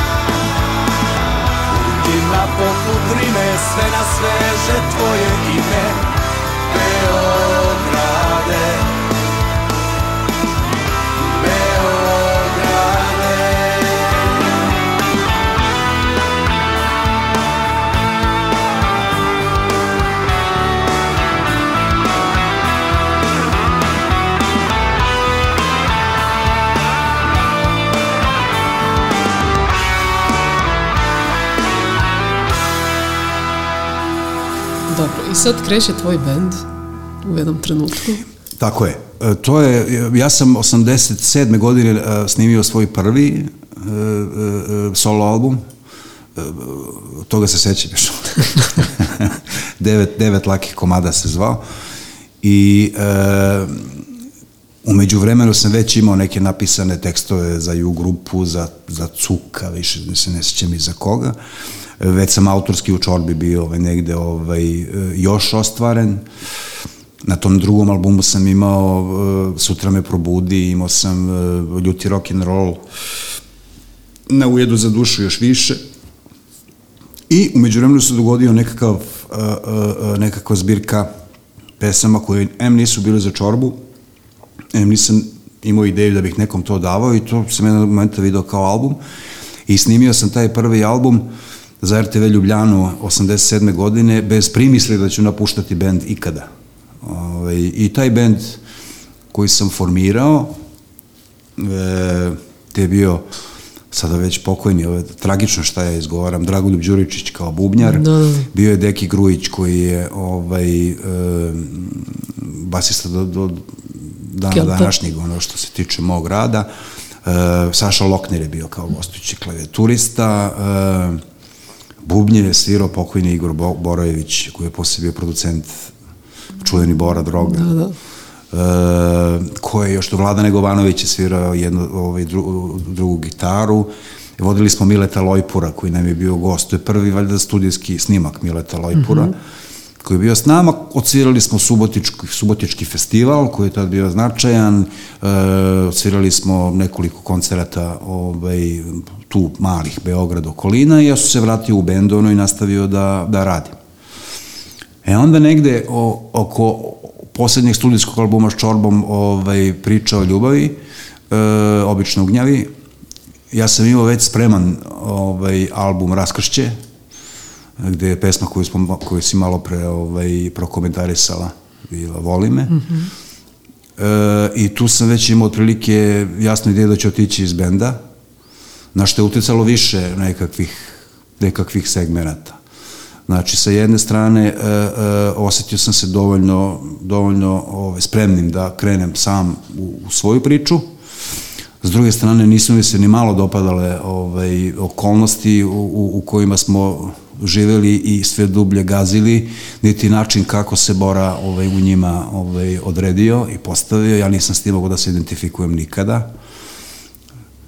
Ima poput Rime, sve na sveže tvoje ime. Beograde Dobro, i sad kreće tvoj bend u jednom trenutku. Tako je. E, To je, ja sam 87. godine e, snimio svoj prvi e, solo album. Toga se sećam još. (laughs) devet, devet lakih komada se zvao. I umeđu vremenu sam već imao neke napisane tekstove za ju grupu, za, za Cuka, više se ne sjećam i za koga. E, Već sam autorski u čorbi bio ovaj, negde ovaj, e, još ostvaren. Na tom drugom albumu sam imao uh, Sutra me probudi, imao sam uh, Ljuti rock and roll, Na ujedu za dušu još više. I umeđu vremenu se dogodio nekakav, uh, uh, uh, nekakva zbirka pesama koje M nisu bile za čorbu, M nisam imao ideju da bih nekom to davao i to sam jednog momenta video kao album i snimio sam taj prvi album za RTV Ljubljanu 87. godine bez primisli da ću napuštati bend ikada. Ovaj, I taj bend koji sam formirao, e, te je bio sada već pokojni, ovo je tragično šta ja izgovaram, Dragoljub Đuričić kao bubnjar, Da, da. bio je Deki Grujić koji je ovaj, e, basista do, do dana Kelta. današnjeg, ono što se tiče mog rada. E, Saša Lokner je bio kao gostujući klavijaturista, e, Bubnje je svirao pokojni Igor Bo Borojević, koji je posle bio producent čuveni Bora Droga. Da, da. E, ko je još do Vlada Negovanović je svirao jednu, ovaj, dru, drugu gitaru. Vodili smo Mileta Lojpura, koji nam je bio gost. To je prvi, valjda, studijski snimak Mileta Lojpura. Mm -hmm koji je bio s nama, odsvirali smo Subotički, Subotički festival, koji je tad bio značajan, e, odsvirali smo nekoliko koncerata ovaj, tu malih Beograd okolina i ja sam se vratio u bend ono i nastavio da, da radim. E onda negde o, oko poslednjeg studijskog albuma s Čorbom ovaj, priča o ljubavi, e, obično u gnjavi, ja sam imao već spreman ovaj, album Raskršće, gde je pesma koju, smo, koju si malo pre ovaj, prokomentarisala bila Voli me. Mm -hmm. e, I tu sam već imao otprilike jasnu ideju da ću otići iz benda, na što je uticalo više nekakvih, nekakvih segmenata. Znači, sa jedne strane, e, e, osetio sam se dovoljno, dovoljno ove, spremnim da krenem sam u, u svoju priču, S S druge strane, nisu mi se ni malo dopadale ovaj, okolnosti u, u, u kojima smo živeli i sve dublje gazili, niti način kako se Bora ovaj, u njima ovaj, odredio i postavio. Ja nisam s tim mogu da se identifikujem nikada.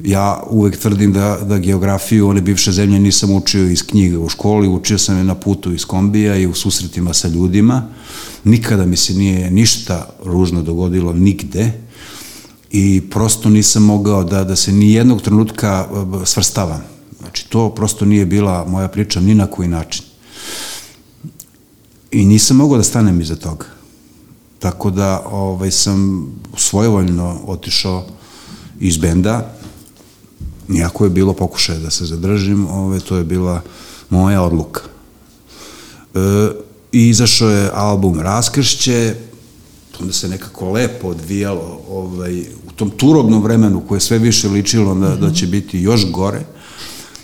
Ja uvek tvrdim da, da geografiju one bivše zemlje nisam učio iz knjiga u školi, učio sam je na putu iz kombija i u susretima sa ljudima. Nikada mi se nije ništa ružno dogodilo nigde i prosto nisam mogao da, da se ni jednog trenutka svrstavam. Znači, to prosto nije bila moja priča ni na koji način. I nisam mogao da stanem iza toga. Tako da ovaj, sam svojevoljno otišao iz benda, Nijako je bilo pokušaje da se zadržim, ove, to je bila moja odluka. E, I izašao je album Raskršće, onda se nekako lepo odvijalo ovaj, u tom turobnom vremenu koje sve više ličilo da, da će biti još gore.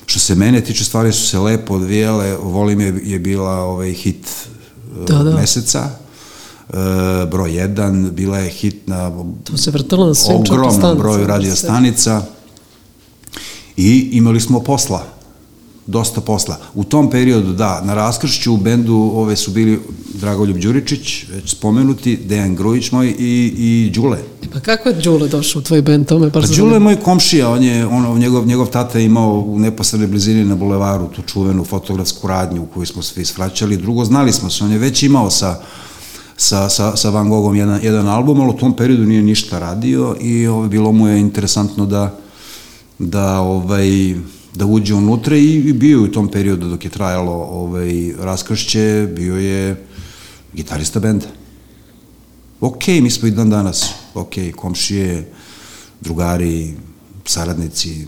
Što se mene tiče, stvari su se lepo odvijale, Volim je, je bila ovaj hit da, da. meseca, e, broj 1, bila je hit na to se vrtalo na ogromnom broju radio stanica. I imali smo posla dosta posla. U tom periodu, da, na raskršću u bendu ove su bili Dragoljub Đuričić, već spomenuti, Dejan Grujić moj i, i Đule. Pa kako je Đule došao u tvoj bend, to me pa Đule je moj komšija, on je, on, njegov, njegov tata je imao u neposrednoj blizini na bulevaru tu čuvenu fotografsku radnju u koju smo svi svraćali. Drugo, znali smo se, on je već imao sa sa, sa, sa Van Gogom jedan, jedan album, ali u tom periodu nije ništa radio i ovo, bilo mu je interesantno da da ovaj da uđe unutra i bio u tom periodu dok je trajalo ovaj raskršće, bio je gitarista benda. Ok, mi smo i dan danas, ok, komšije, drugari, saradnici,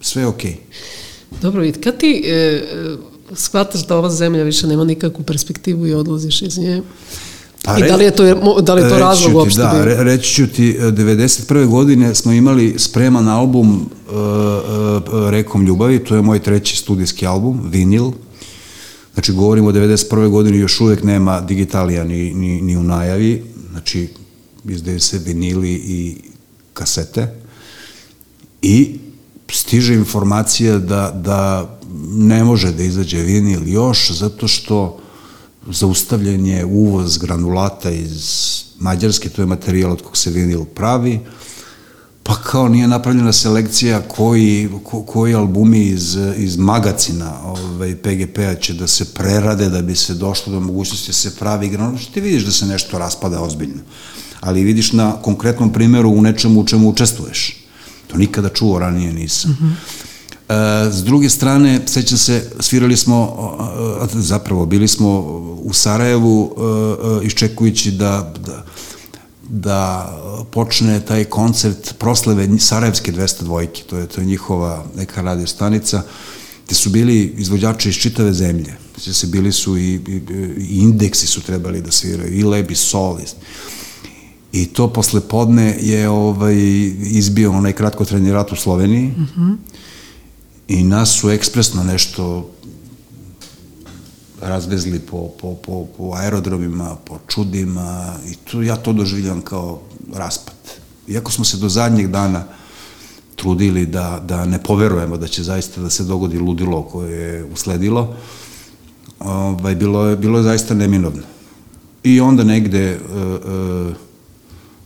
sve ok. Dobro, vid, kad ti e, e, shvataš da ova zemlja više nema nikakvu perspektivu i odlaziš iz nje, Pa, I da li je to, da li je to razlog uopšte da, bio? reći ću ti, 91. E, godine smo imali spreman album uh, uh, Rekom ljubavi, to je moj treći studijski album, Vinil. Znači, govorimo o 91. godini, još uvek nema digitalija ni, ni, ni u najavi, znači, izdaju se vinili i kasete. I stiže informacija da, da ne može da izađe vinil još, zato što zaustavljen je uvoz granulata iz Mađarske, to je materijal od kog se vinil pravi, pa kao nije napravljena selekcija koji, ko, koji albumi iz, iz magacina ovaj, PGP-a će da se prerade da bi se došlo do mogućnosti da se pravi granulat, ti vidiš da se nešto raspada ozbiljno, ali vidiš na konkretnom primeru u nečemu u čemu učestvuješ. To nikada čuo ranije nisam. Mm -hmm. S druge strane, sećam se, svirali smo, zapravo bili smo u Sarajevu e, e, iščekujući da, da, da počne taj koncert proslave Sarajevske 200 dvojke, to je, to je njihova neka radio stanica, gde su bili izvođači iz čitave zemlje. Se bili su i, i, i indeksi su trebali da sviraju, i Leb i Sol. I to posle podne je ovaj, izbio onaj kratkotrajni rat u Sloveniji. Mm -hmm i nas su ekspresno nešto razvezli po, po, po, po aerodromima, po čudima i tu, ja to doživljam kao raspad. Iako smo se do zadnjeg dana trudili da, da ne poverujemo da će zaista da se dogodi ludilo koje je usledilo, ovaj, bilo, je, bilo je zaista neminovno. I onda negde e, e,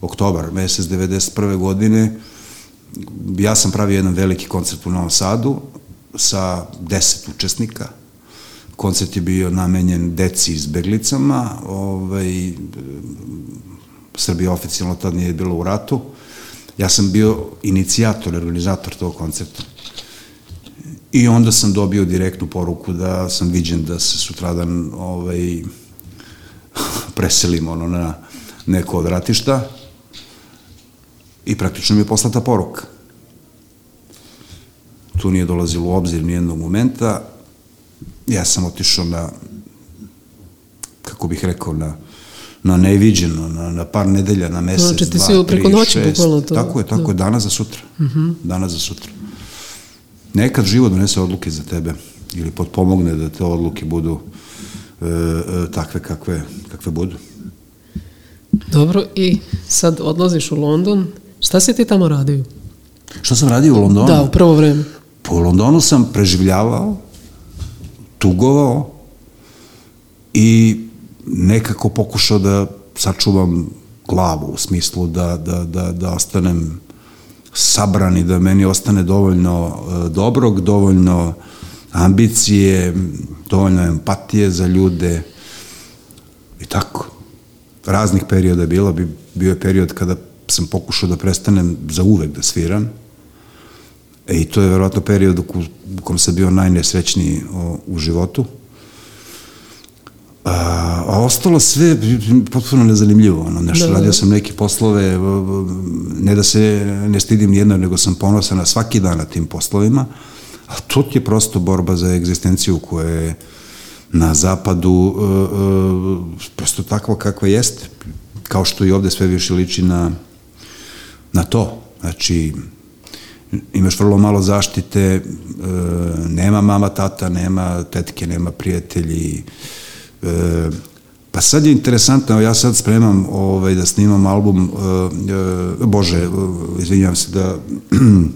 oktobar, mesec 91. godine, ja sam pravio jedan veliki koncert u Novom Sadu sa deset učesnika. Koncert je bio namenjen deci izbeglicama. Ovaj, Srbija oficijalno tad nije bilo u ratu. Ja sam bio inicijator, organizator tog koncerta. I onda sam dobio direktnu poruku da sam viđen da se sutradan ovaj, (laughs) preselim ono, na neko od ratišta i praktično mi je poslata poruka. Tu nije dolazilo u obzir nijednog momenta. Ja sam otišao na, kako bih rekao, na na neviđeno, na, na par nedelja, na mesec, znači, ti si preko noći bukvalno to. Tako je, tako da. je, danas za sutra. Uh mhm. -huh. Danas za sutra. Nekad život donese odluke za tebe ili potpomogne da te odluke budu e, e, takve kakve, kakve budu. Dobro, i sad odlaziš u London, Šta si ti tamo radio? Što sam radio u Londonu? Da, u prvo vreme. Po Londonu sam preživljavao, tugovao i nekako pokušao da sačuvam glavu u smislu da, da, da, da ostanem sabran i da meni ostane dovoljno uh, dobrog, dovoljno ambicije, dovoljno empatije za ljude i tako. Raznih perioda je bilo, bi, bio je period kada sam pokušao da prestanem za uvek da sviram, E, I to je verovatno period u, kom sam bio najnesrećniji o, u životu. A, a ostalo sve potpuno nezanimljivo. Ono, nešto, da, da. radio sam neke poslove, ne da se ne stidim nijedno, nego sam ponosan na svaki dan na tim poslovima, a to je prosto borba za egzistenciju koja je na zapadu uh, uh, prosto takva kakva jeste. Kao što i ovde sve više liči na, na to. Znači, imaš vrlo malo zaštite, e, nema mama, tata, nema tetke, nema prijatelji. E, pa sad je interesantno, ja sad spremam ovaj, da snimam album, e, Bože, izvinjam se, da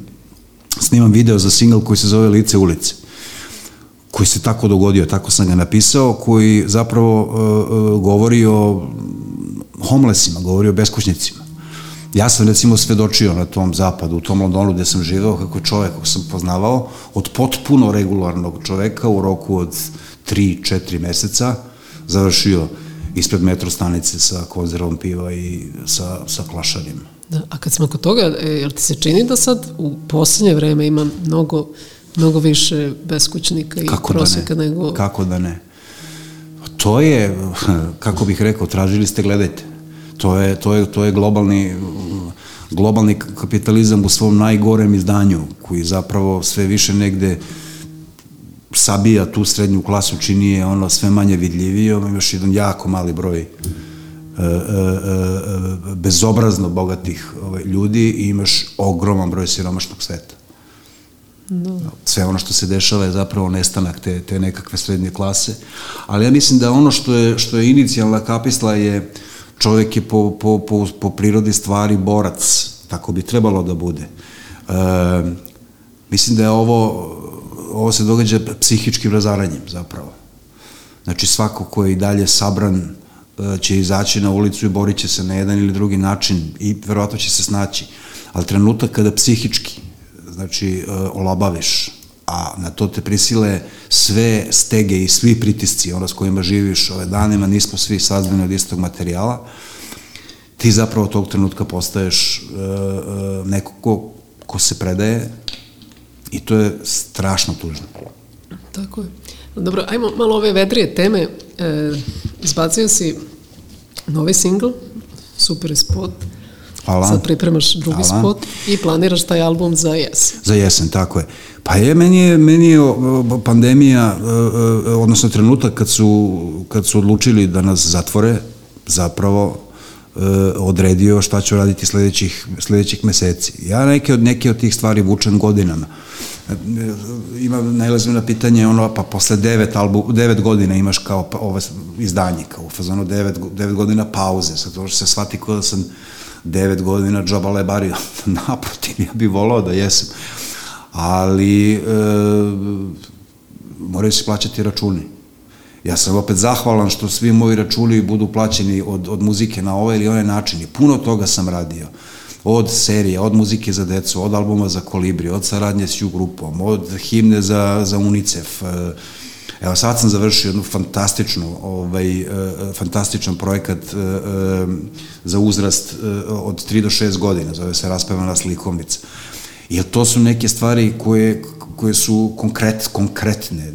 (clears throat) snimam video za single koji se zove Lice ulice koji se tako dogodio, tako sam ga napisao, koji zapravo uh, govori o homelessima, govori o beskućnicima. Ja sam recimo svedočio na tom zapadu, u tom Londonu gde sam živeo, kako čovek kog sam poznavao, od potpuno regularnog čoveka u roku od 3-4 meseca završio ispred metro stanice sa konzervom piva i sa, sa klašanjem. Da, a kad smo kod toga, e, jel ti se čini da sad u poslednje vreme ima mnogo, mnogo više beskućnika i Kako prosjeka da ne? nego... Kako da ne? To je, (laughs) kako bih rekao, tražili ste, gledajte. To je, to je, to je globalni, globalni kapitalizam u svom najgorem izdanju, koji zapravo sve više negde sabija tu srednju klasu, čini je ono sve manje vidljivije, još jedan jako mali broj e, e, e, bezobrazno bogatih ovaj, ljudi i imaš ogroman broj siromašnog sveta. No. Sve ono što se dešava je zapravo nestanak te, te nekakve srednje klase. Ali ja mislim da ono što je, što je inicijalna kapisla je uh, čovjek je po, po, po, po prirodi stvari borac, tako bi trebalo da bude. E, mislim da je ovo, ovo se događa psihičkim razaranjem zapravo. Znači svako ko je i dalje sabran e, će izaći na ulicu i borit će se na jedan ili drugi način i verovatno će se snaći. Ali trenutak kada psihički, znači, e, olabaviš, a na to te prisile sve stege i svi pritisci, ono s kojima živiš ove danima, nismo svi sazdani od istog materijala, ti zapravo tog trenutka postaješ uh, uh, neko ko, ko se predaje i to je strašno tužno. Tako je. Dobro, ajmo malo ove vedrije teme. E, izbacio si novi singl, super spot, Hvala. Sad pripremaš drugi Hvala. spot i planiraš taj album za jesen. Za jesen, tako je. Pa je, meni je, meni je pandemija, e, e, odnosno trenutak kad su, kad su odlučili da nas zatvore, zapravo e, odredio šta ću raditi sledećih, sledećih meseci. Ja neke od, neke od tih stvari vučem godinama. Ima najlazim na pitanje ono, pa posle devet, album, devet godina imaš kao pa, ovo izdanje, kao u fazonu devet, devet godina pauze, sad to se shvati kao da sam devet godina džaba lebario. (laughs) Naprotiv, ja bih volao da jesam. Ali e, moraju se plaćati računi. Ja sam opet zahvalan što svi moji računi budu plaćeni od, od muzike na ovaj ili onaj način. I puno toga sam radio. Od serije, od muzike za decu, od albuma za kolibri, od saradnje s U grupom, od himne za, za UNICEF, e, Evo sad sam završio jednu fantastičnu, ovaj, uh, fantastičan projekat uh, za uzrast od 3 do 6 godina, zove se Raspevana slikovnica. Jer to su neke stvari koje, koje su konkret, konkretne,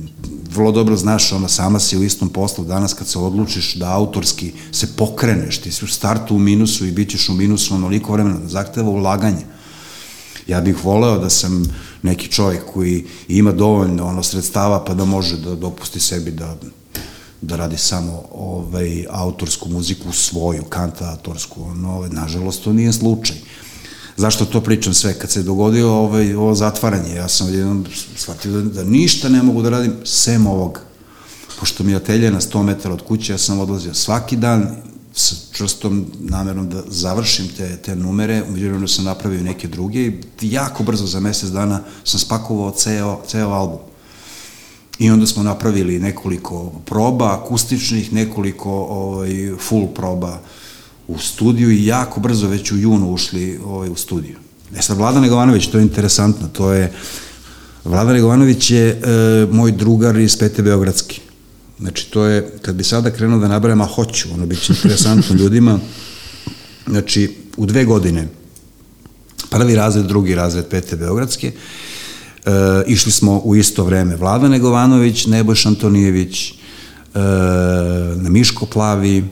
vrlo dobro znaš, ona sama si u istom poslu danas kad se odlučiš da autorski se pokreneš, ti si u startu u minusu i bit ćeš u minusu onoliko vremena, da zahteva ulaganje. Ja bih voleo da sam neki čovjek koji ima dovoljno ono sredstava pa da može da dopusti sebi da da radi samo ovaj autorsku muziku svoju, kantatorsku, no, ovaj, nažalost to nije slučaj. Zašto to pričam sve? Kad se dogodio ovaj, ovo zatvaranje, ja sam jednom shvatio da, da ništa ne mogu da radim sem ovog. Pošto mi je atelje na 100 metara od kuće, ja sam odlazio svaki dan, sa čvrstom namernom da završim te, te numere, umeđu sam napravio neke druge i jako brzo za mesec dana sam spakovao ceo, ceo album. I onda smo napravili nekoliko proba akustičnih, nekoliko ovaj, full proba u studiju i jako brzo već u junu ušli ovaj, u studiju. E sad, Vlada Negovanović, to je interesantno, to je, Vlada Negovanović je e, moj drugar iz Pete Beogradski. Znači, to je, kad bi sada krenuo da nabrajam, a hoću, ono biće interesantno (laughs) ljudima, znači, u dve godine, prvi razred, drugi razred Pete Beogradske, e, išli smo u isto vreme Vlada Negovanović, Nebojš Antonijević, e, na Miško Plavi,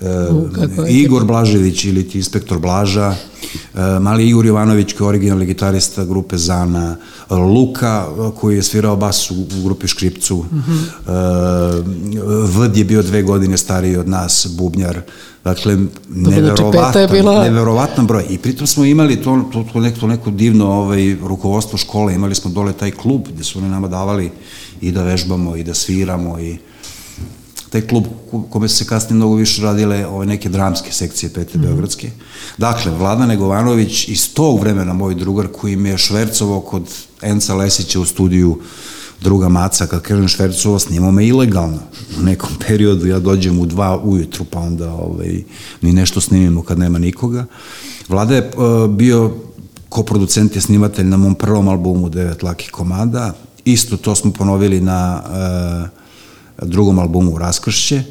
Uh, Igor Blažević ili ti inspektor Blaža, uh, mali Igor Jovanović koji je originalni gitarista grupe Zana, Luka koji je svirao bas u, u grupi Škripcu, uh -huh. uh, Vd je bio dve godine stariji od nas, Bubnjar, dakle neverovatan, znači, bila... neverovatan broj. I pritom smo imali to, to, to, neko, to neko divno ovaj, rukovodstvo škole, imali smo dole taj klub gde su oni nama davali i da vežbamo i da sviramo i taj klub kome su se kasnije mnogo više radile ove neke dramske sekcije Pete mm. Beogradske. Dakle, Vlada Negovanović iz tog vremena moj drugar koji me je švercovo kod Enca Lesića u studiju druga maca, kad kažem švercovo, snimao me ilegalno. U nekom (laughs) periodu ja dođem u dva ujutru, pa onda ovaj, ni nešto snimimo kad nema nikoga. Vlada je uh, bio koproducent je snimatelj na mom prvom albumu Devet lakih komada. Isto to smo ponovili na uh, drugom albumu Raskršće,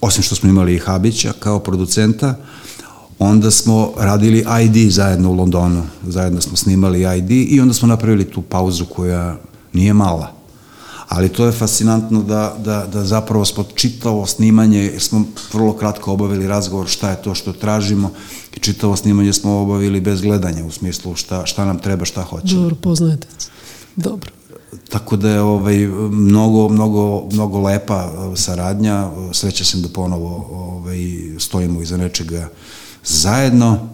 osim što smo imali i Habića kao producenta, onda smo radili ID zajedno u Londonu, zajedno smo snimali ID i onda smo napravili tu pauzu koja nije mala. Ali to je fascinantno da, da, da zapravo smo čitavo snimanje, jer smo vrlo kratko obavili razgovor šta je to što tražimo i čitavo snimanje smo obavili bez gledanja u smislu šta, šta nam treba, šta hoćemo. Dobro, poznajete. Dobro. Tako da je ovaj, mnogo, mnogo, mnogo lepa uh, saradnja, sreća sam da ponovo ovaj, stojimo iza nečega zajedno.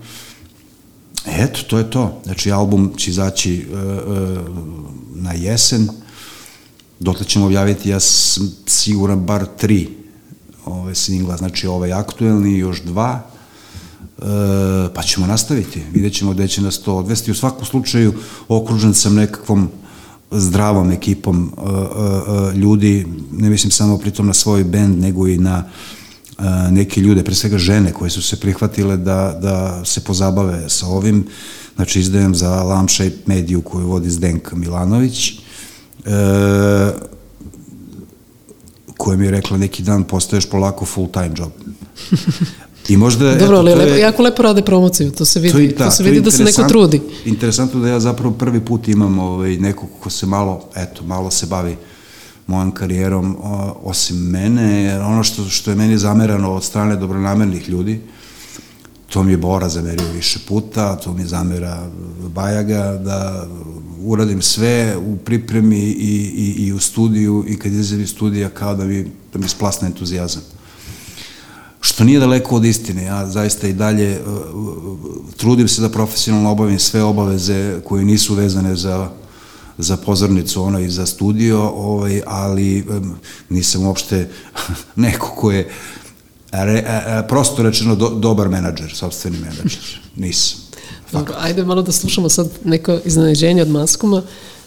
Eto, to je to. Znači, album će izaći uh, uh, na jesen, dotle ćemo objaviti, ja sam siguran, bar tri ove singla, znači ovaj aktuelni, još dva, e, pa ćemo nastaviti, vidjet ćemo gde će nas to odvesti. U svakom slučaju, okružen sam nekakvom zdravom ekipom uh, uh, ljudi, ne mislim samo pritom na svoj bend, nego i na neke ljude, pre svega žene koje su se prihvatile da, da se pozabave sa ovim. Znači, izdajem za Lamšaj mediju koju vodi Zdenka Milanović, uh, koja mi je rekla neki dan postaješ polako full time job. (laughs) I možda, Dobro, ali lepo, je, jako lepo rade promociju, to se vidi, to, i, da, to se vidi to da se neko trudi. Interesantno da ja zapravo prvi put imam ovaj, nekog ko se malo, eto, malo se bavi mojom karijerom, o, osim mene, ono što, što je meni zamerano od strane dobronamernih ljudi, to mi je Bora zamerio više puta, to mi zamera Bajaga, da uradim sve u pripremi i, i, i u studiju i kad izem iz studija kao da mi, da mi splasne entuzijazam što nije daleko od istine. Ja zaista i dalje uh, trudim se da profesionalno obavim sve obaveze koje nisu vezane za za pozornicu ono i za studio, ovaj, ali um, nisam uopšte (laughs) neko ko je re, a, prosto rečeno do, dobar menadžer, sobstveni menadžer. Nisam. Dobro, ajde malo da slušamo sad neko iznenađenje od Maskuma,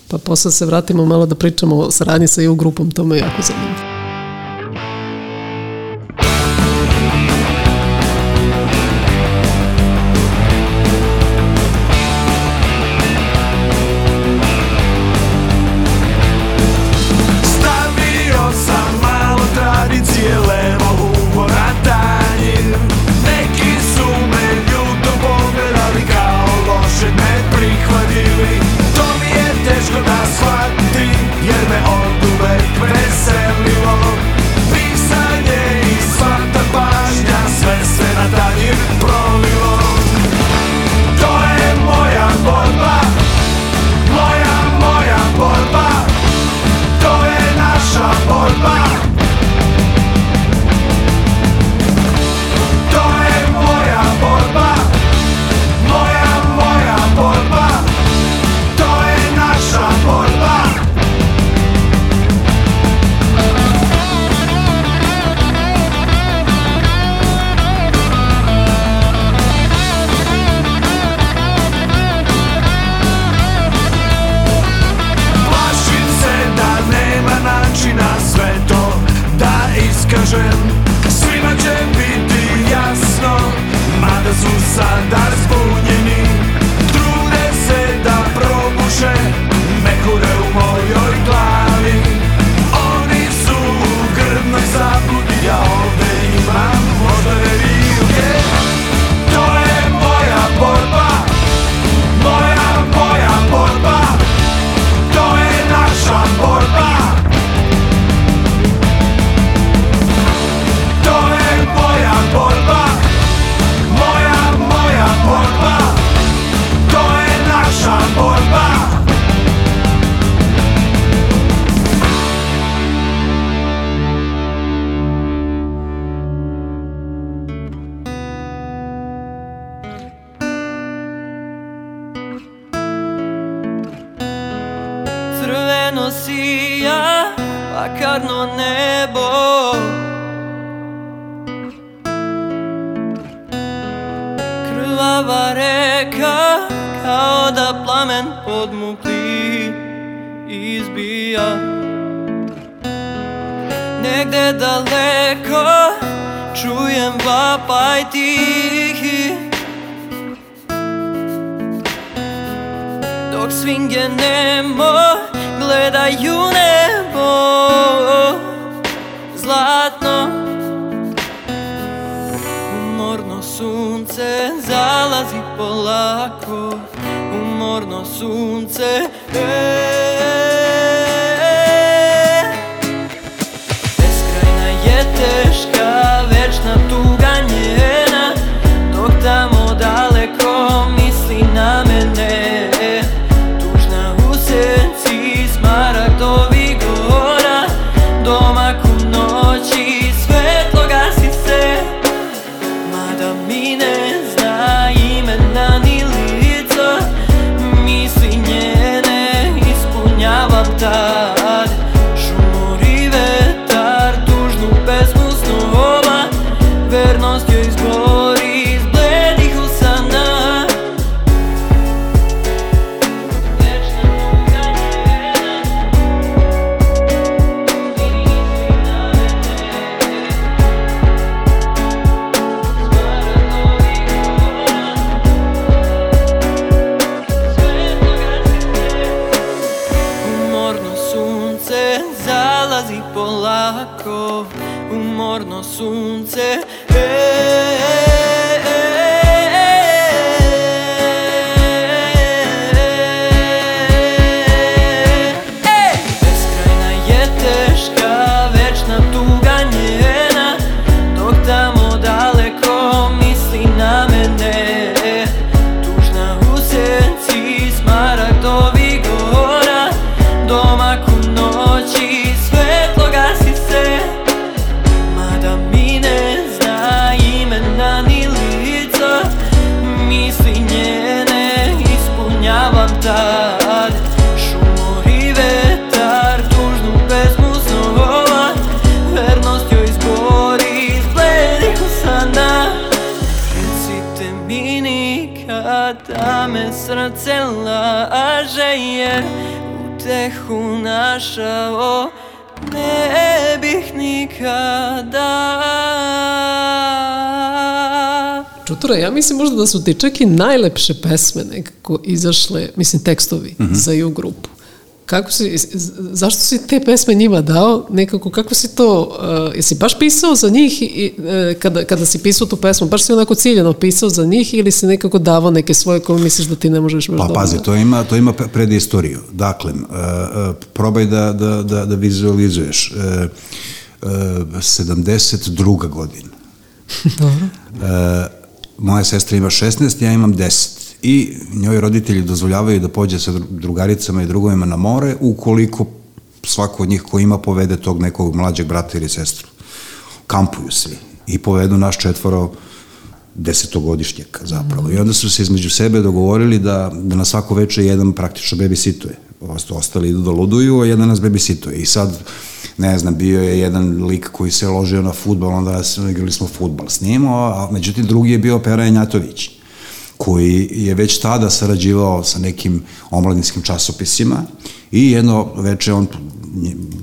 pa posle se vratimo malo da pričamo o saradnji sa EU grupom, to me jako zanima. Crno sija lakarno nebo. Krvava reka kao da plamen podmukli izbija. Negde daleko čujem vapaj tihi. Dok svinge nemo gledaju nebo Zlatno. Umorno sunce zalazi polako Umorno sunce e, jer utehu našao ne bih nikada Čutura, ja mislim možda da su ti čak i najlepše pesme nekako izašle, mislim tekstovi za ju grupu. Kako si, zašto si te pesme njima dao? Nekako, kako si to, uh, jesi baš pisao za njih i, e, kada, kada si pisao tu pesmu, baš si onako ciljeno pisao za njih ili si nekako davao neke svoje koje misliš da ti ne možeš baš Pa dobro pazi, da- to ima, to ima pre- predistoriju. Dakle, uh, uh, probaj da, da, da, da vizualizuješ. Uh, uh, 72. godina. Dobro. E, moja sestra ima 16, ja imam 10. I njoj roditelji dozvoljavaju da pođe sa dru- drugaricama i drugovima na more ukoliko svako od njih ko ima povede tog nekog mlađeg brata ili sestru. Kampuju svi i povedu naš četvoro desetogodišnjaka zapravo. I onda su se između sebe dogovorili da, da na svako veče jedan praktično babysituje. Ostali idu da luduju, a jedan nas babysituje. I sad, ne znam, bio je jedan lik koji se ložio na futbal, onda nas, igrali smo futbal s njim, a međutim drugi je bio Pera Janjatović koji je već tada sarađivao sa nekim omladinskim časopisima i jedno veče on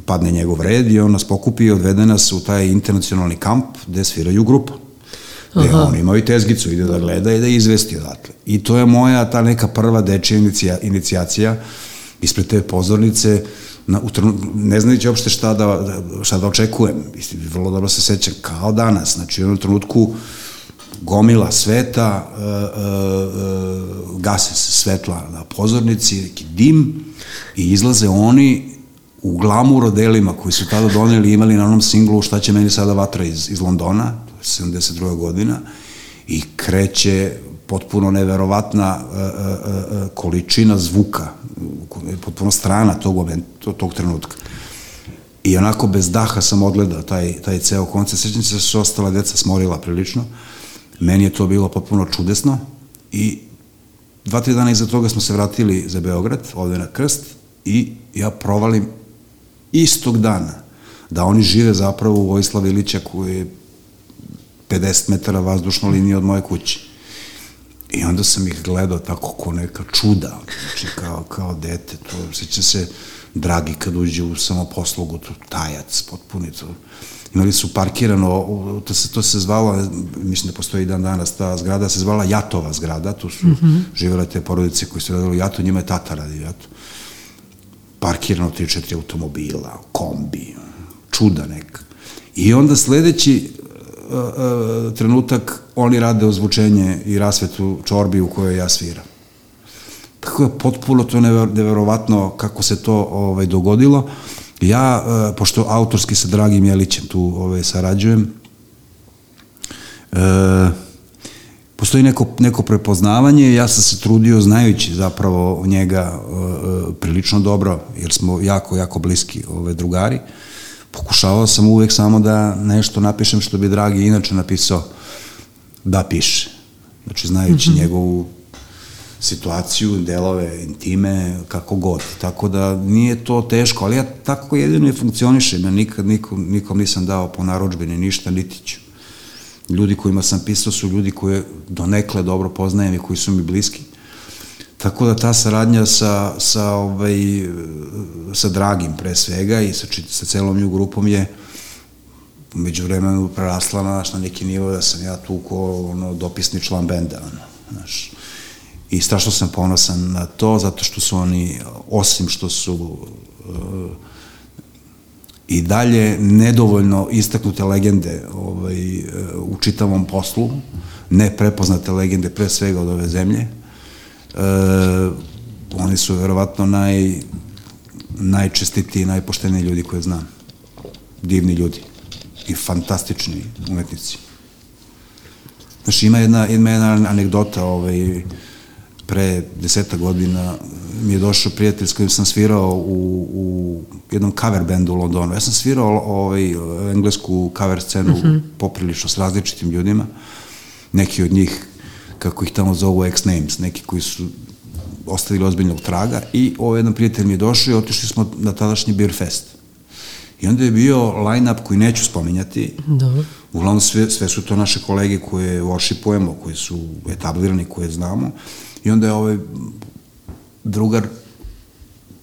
padne njegov red i on nas pokupi i odvede nas u taj internacionalni kamp gde sviraju grupu. Gde on imao i tezgicu, ide da gleda i da izvesti odatle. I to je moja ta neka prva dečija inicija, inicijacija ispred te pozornice, na, u trenu, ne znajući uopšte šta da, šta da očekujem. Vrlo dobro se sećam kao danas. Znači, u jednom trenutku gomila sveta, e, e, gase se svetla na pozornici, neki dim i izlaze oni u glamur odelima koji su tada doneli imali na onom singlu šta će meni sada vatra iz, iz Londona, to je 72. godina, i kreće potpuno neverovatna e, e, e, količina zvuka, potpuno strana tog, momenta, tog trenutka. I onako bez daha sam odgledao taj, taj ceo koncert. Sjećam se da su ostala deca smorila prilično. Meni je to bilo potpuno čudesno i dva, tri dana iza toga smo se vratili za Beograd, ovde na Krst i ja provalim istog dana da oni žive zapravo u Vojislav Ilića koji je 50 metara vazdušna linija od moje kuće. I onda sam ih gledao tako ko neka čuda, znači kao, kao dete, to seća se dragi kad uđe u samoposlugu, to tajac, potpuni to. Imali su parkirano, to se, to se zvalo, mislim da postoji dan danas, ta zgrada se zvala Jatova zgrada, tu su mm -hmm. živjela te porodice koji su radili Jato, njima je tata radi Jato. Parkirano 3-4 automobila, kombi, čuda neka. I onda sledeći uh, uh, trenutak oni rade ozvučenje i rasvetu čorbi u kojoj ja sviram. Tako je potpuno to neverovatno kako se to ovaj, dogodilo. Ja, uh, pošto autorski sa Dragim Jelićem tu ovaj, sarađujem, uh, postoji neko, neko prepoznavanje, ja sam se trudio znajući zapravo njega uh, prilično dobro, jer smo jako, jako bliski ove drugari, pokušavao sam uvek samo da nešto napišem što bi Dragi inače napisao da piše. Znači, znajući mm -hmm. njegovu situaciju, delove, intime, kako god. Tako da nije to teško, ali ja tako jedino i funkcionišem. Ja nikad nikom, nikom nisam dao po naročbini ništa, niti ću. Ljudi kojima sam pisao su ljudi koje donekle dobro poznajem i koji su mi bliski. Tako da ta saradnja sa, sa, ovaj, sa Dragim pre svega i sa, sa celom nju grupom je među vremenu prerasla na, na neki nivo da sam ja tu ko ono, dopisni član benda. Ono, znaš. I strašno sam ponosan na to, zato što su oni, osim što su uh, i dalje nedovoljno istaknute legende ovaj, uh, u čitavom poslu, ne prepoznate legende pre svega od ove zemlje, uh, oni su verovatno naj, najčestitiji, najpošteniji ljudi koje znam. Divni ljudi i fantastični umetnici. Znači, ima jedna, ima jedna anegdota, ovaj, pre deseta godina mi je došao prijatelj s kojim sam svirao u, u jednom cover bandu u Londonu. Ja sam svirao ovaj, englesku cover scenu mm -hmm. poprilično s različitim ljudima. Neki od njih, kako ih tamo zovu X-Names, neki koji su ostavili ozbiljnog traga i ovaj jedan prijatelj mi je došao i otišli smo na tadašnji Beer Fest. I onda je bio line-up koji neću spominjati. Da. Uglavnom sve, sve su to naše kolege koje worshipujemo, koji su etablirani, koje znamo. I onda je ovaj drugar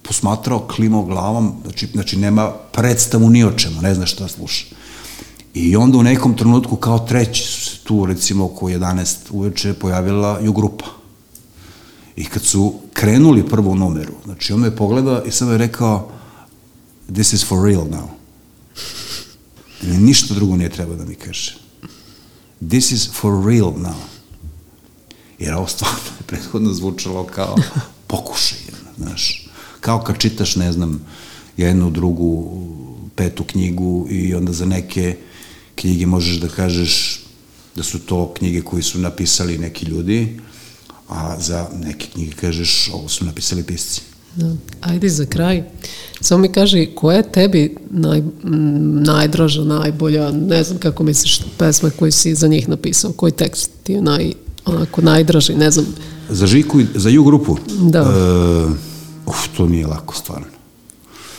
posmatrao, klimao glavom, znači, znači nema predstavu ni o čemu, ne zna šta sluša. I onda u nekom trenutku kao treći su se tu, recimo oko 11 uveče, pojavila ju grupa. I kad su krenuli prvu numeru, znači on me pogledao i samo je rekao this is for real now. Ništa drugo nije treba da mi kaže. This is for real now. Jer ovo stvarno je prethodno zvučalo kao pokušaj, znaš. Kao kad čitaš, ne znam, jednu, drugu, petu knjigu i onda za neke knjige možeš da kažeš da su to knjige koje su napisali neki ljudi, a za neke knjige kažeš ovo su napisali pisci. Da. Ajde za kraj, samo mi kaži koja je tebi naj, najdraža, najbolja, ne znam kako misliš, pesma koju si za njih napisao, koji tekst ti je naj, onako najdraži, ne znam. Za Žiku i za Ju grupu? Da. E, uf, to nije lako stvarno.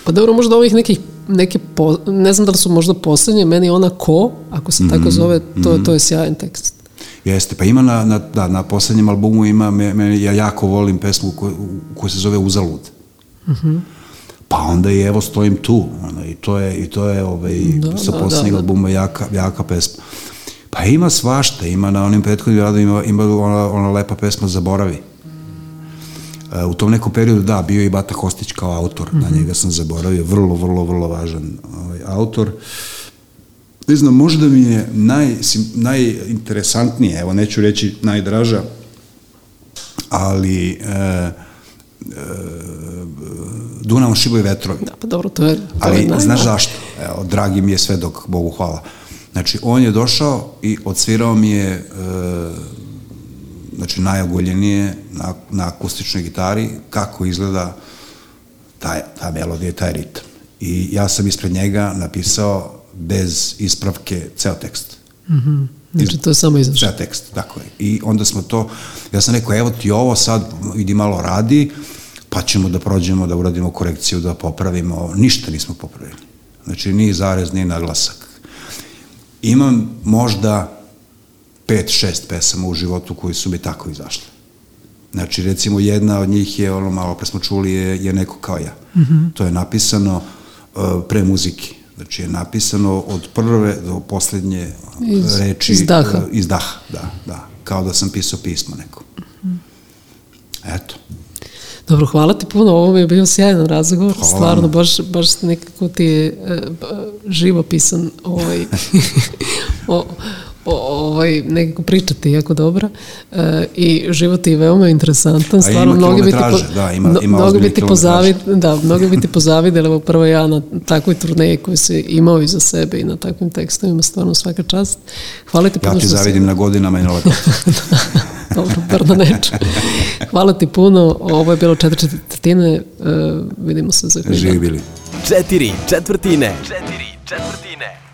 Pa dobro, možda ovih nekih neke, po, ne znam da li su možda poslednje, meni ona ko, ako se mm -hmm, tako zove, to, mm -hmm. to je sjajan tekst. Jeste, pa ima na, na, da, na poslednjem albumu ima, me, me, ja jako volim pesmu ko, koja se zove Uzalud. Mm -hmm. Pa onda i evo stojim tu, ono, i to je, i to je ovaj, da, sa da, poslednjeg da, da. albuma jaka, jaka pesma. Pa ima svašta, ima na onim prethodnim radovima, ima, ima ona, ona lepa pesma Zaboravi. E, u tom nekom periodu, da, bio i Bata Kostić kao autor, mm -hmm. na mhm. njega sam zaboravio, vrlo, vrlo, vrlo važan ovaj, autor. Ne znam, možda mi je naj, najinteresantnije, evo neću reći najdraža, ali e, e, Dunav šiboj vetrovi. Da, pa dobro, to je... To ali je znaš zašto? Evo, dragi mi je sve dok, Bogu hvala. Znači, on je došao i odsvirao mi je e, znači najogoljenije na, na akustičnoj gitari kako izgleda taj, ta melodija, taj ritam. I ja sam ispred njega napisao bez ispravke ceo tekst. Mm -hmm. Znači to je samo izašao. Ceo tekst, tako je. I onda smo to, ja sam rekao, evo ti ovo sad, idi malo radi, pa ćemo da prođemo, da uradimo korekciju, da popravimo. Ništa nismo popravili. Znači, ni zarez, ni naglasak. Imam možda pet, šest pesama u životu koji su mi tako izašle. Znači, recimo, jedna od njih je, ono malo pre smo čuli, je, je neko kao ja. Mm -hmm. To je napisano uh, pre muzike. Znači, je napisano od prve do poslednje Iz- reči. iz daha. uh, iz daha, da, da. Kao da sam pisao pismo neko. Eto. Dobro, hvala ti puno, ovo mi je bio sjajan razgovor, Hvala stvarno, baš, baš nekako ti je e, živopisan ovaj, (laughs) o, o, ovaj, nekako pričati jako dobro e, i život je veoma interesantan, stvarno mnogi bi ti, kilometraže, da, ima- ima mnogi bi ti kilometraže. pozavid, da, mnogi bi ti (laughs) pozavideli, evo prvo ja na takvoj turneji koju si imao iza sebe i na takvim tekstovima, stvarno svaka čast. Hvala ti Ja puno ti što si- zavidim na godinama i na. (laughs) Dobro, bar da neću. Hvala ti puno, ovo je bilo četiri četvrtine, e, vidimo se za. Živi bili. Četiri četvrtine. Četiri četvrtine.